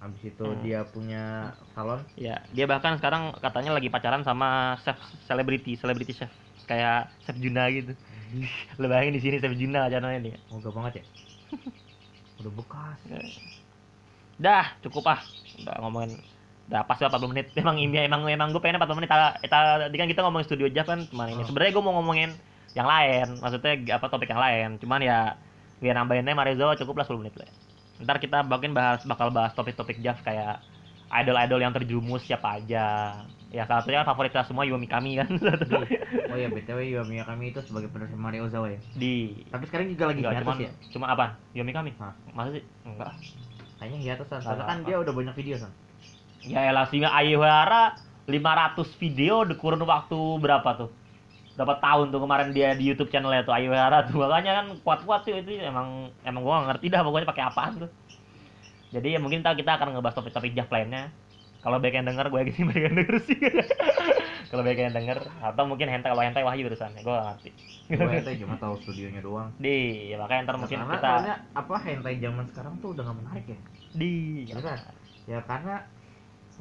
Habis itu Hmm. dia punya salon. ya dia bahkan sekarang katanya lagi pacaran sama chef selebriti selebriti chef kayak chef Juna gitu lo bayangin di sini chef Juna channelnya nih Moga banget ya. Udah bekas. Dah, cukup ah. Udah ngomongin udah pas lah 40 menit. Emang ini emang emang gue pengen 40 menit. Ta- Tadi kan kita ngomongin studio Jav kan kemarin ini. Oh. Sebenarnya gue mau ngomongin yang lain, maksudnya apa topik yang lain. Cuman ya biar nambahinnya Marezo cukup lah 10 menit lah. Ntar kita bagian bahas bakal bahas topik-topik Jav kayak idol-idol yang terjerumus siapa aja. Ya salah satunya favorit kita semua Yomi Kami kan Oh iya, BTW Yomiya kami itu sebagai penerus Mario Ozawa ya. di Tapi sekarang juga lagi hiatus ya. cuma apa? Yomi Kami? Hah. Masa sih? Enggak. Kayaknya hiatus. Soalnya Nggak kan dia udah banyak video san. Ya elah singa Ayuhara 500 video di kurun waktu berapa tuh? Berapa tahun tuh kemarin dia di YouTube channelnya tuh Ayuhara tuh makanya kan kuat-kuat tuh itu emang emang gua ngerti dah pokoknya pakai apaan tuh. Jadi ya mungkin kita akan ngebahas topik-topik Jav lainnya. Kalau banyak yang denger gue yakin banyak yang denger sih. kalau banyak yang denger atau mungkin hentai kalau hentai wahyu urusan gue gak ngerti. Gue hentai cuma tahu studionya doang. Di ya makanya ntar mungkin karena kita soalnya apa hentai zaman sekarang tuh udah gak menarik ya? Di ya. kan? Ya karena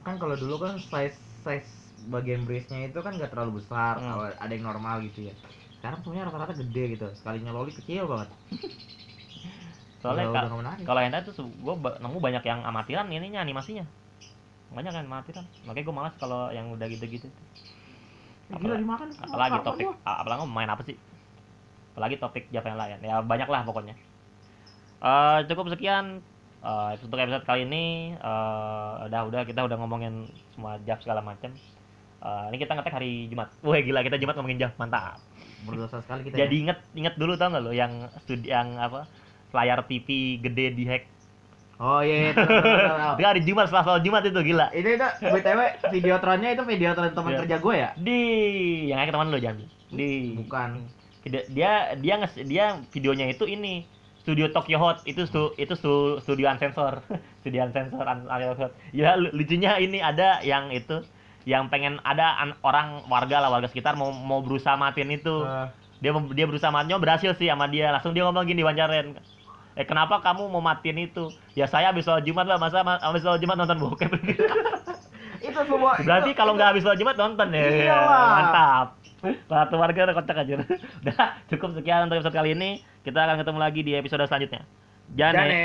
kan kalau dulu kan size size bagian breastnya itu kan gak terlalu besar Hmm. kalau ada yang normal gitu ya. Sekarang semuanya rata-rata gede gitu sekalinya loli kecil banget. Soalnya kalau hentai tuh gue nemu banyak yang amatiran ininya animasinya banyak kan amatiran makanya gue malas kalau yang udah gitu-gitu. Eh, gila dimakan. Apalagi topik apalagi mau main apa sih? Apalagi topik Java yang lain ya banyak lah pokoknya. Eh cukup sekian eh, untuk episode kali ini. Eh, udah udah. Kita udah ngomongin semua Jav segala macam Eh, ini kita ngetek hari Jumat. Wah gila kita Jumat ngomongin Jav mantap. Berdosa sekali kita jadi ya. inget inget dulu tau nggak lo yang studi yang apa? Layar TV gede di hack oh iya iya itu hari Jumat setelah sholat Jumat itu gila. Ini itu btw videotronnya itu videotron teman Iya. kerja gue ya? Di yang kayak teman lo jangan di. Bukan. Dia dia dia nges, dia videonya itu ini studio Tokyo Hot. Itu stu, itu stu, studio unsensor. Studio unsensor un, unsensor ya lu- lucunya ini ada yang itu yang pengen ada an- orang warga lah warga sekitar mau mau berusaha matiin itu. Eh, dia dia berusaha matiin berhasil sih sama dia. Langsung dia ngomong gini wawancarin eh kenapa kamu mau matiin itu? Ya saya habis sholat Jumat lah. Masa ma- habis sholat Jumat nonton bokep? Itu semua berarti kalau nggak habis sholat Jumat nonton ya? Iya lah. mantap. Satu warga udah kocak aja. Udah cukup sekian untuk episode kali ini. Kita akan ketemu lagi di episode selanjutnya. Jane. Jane.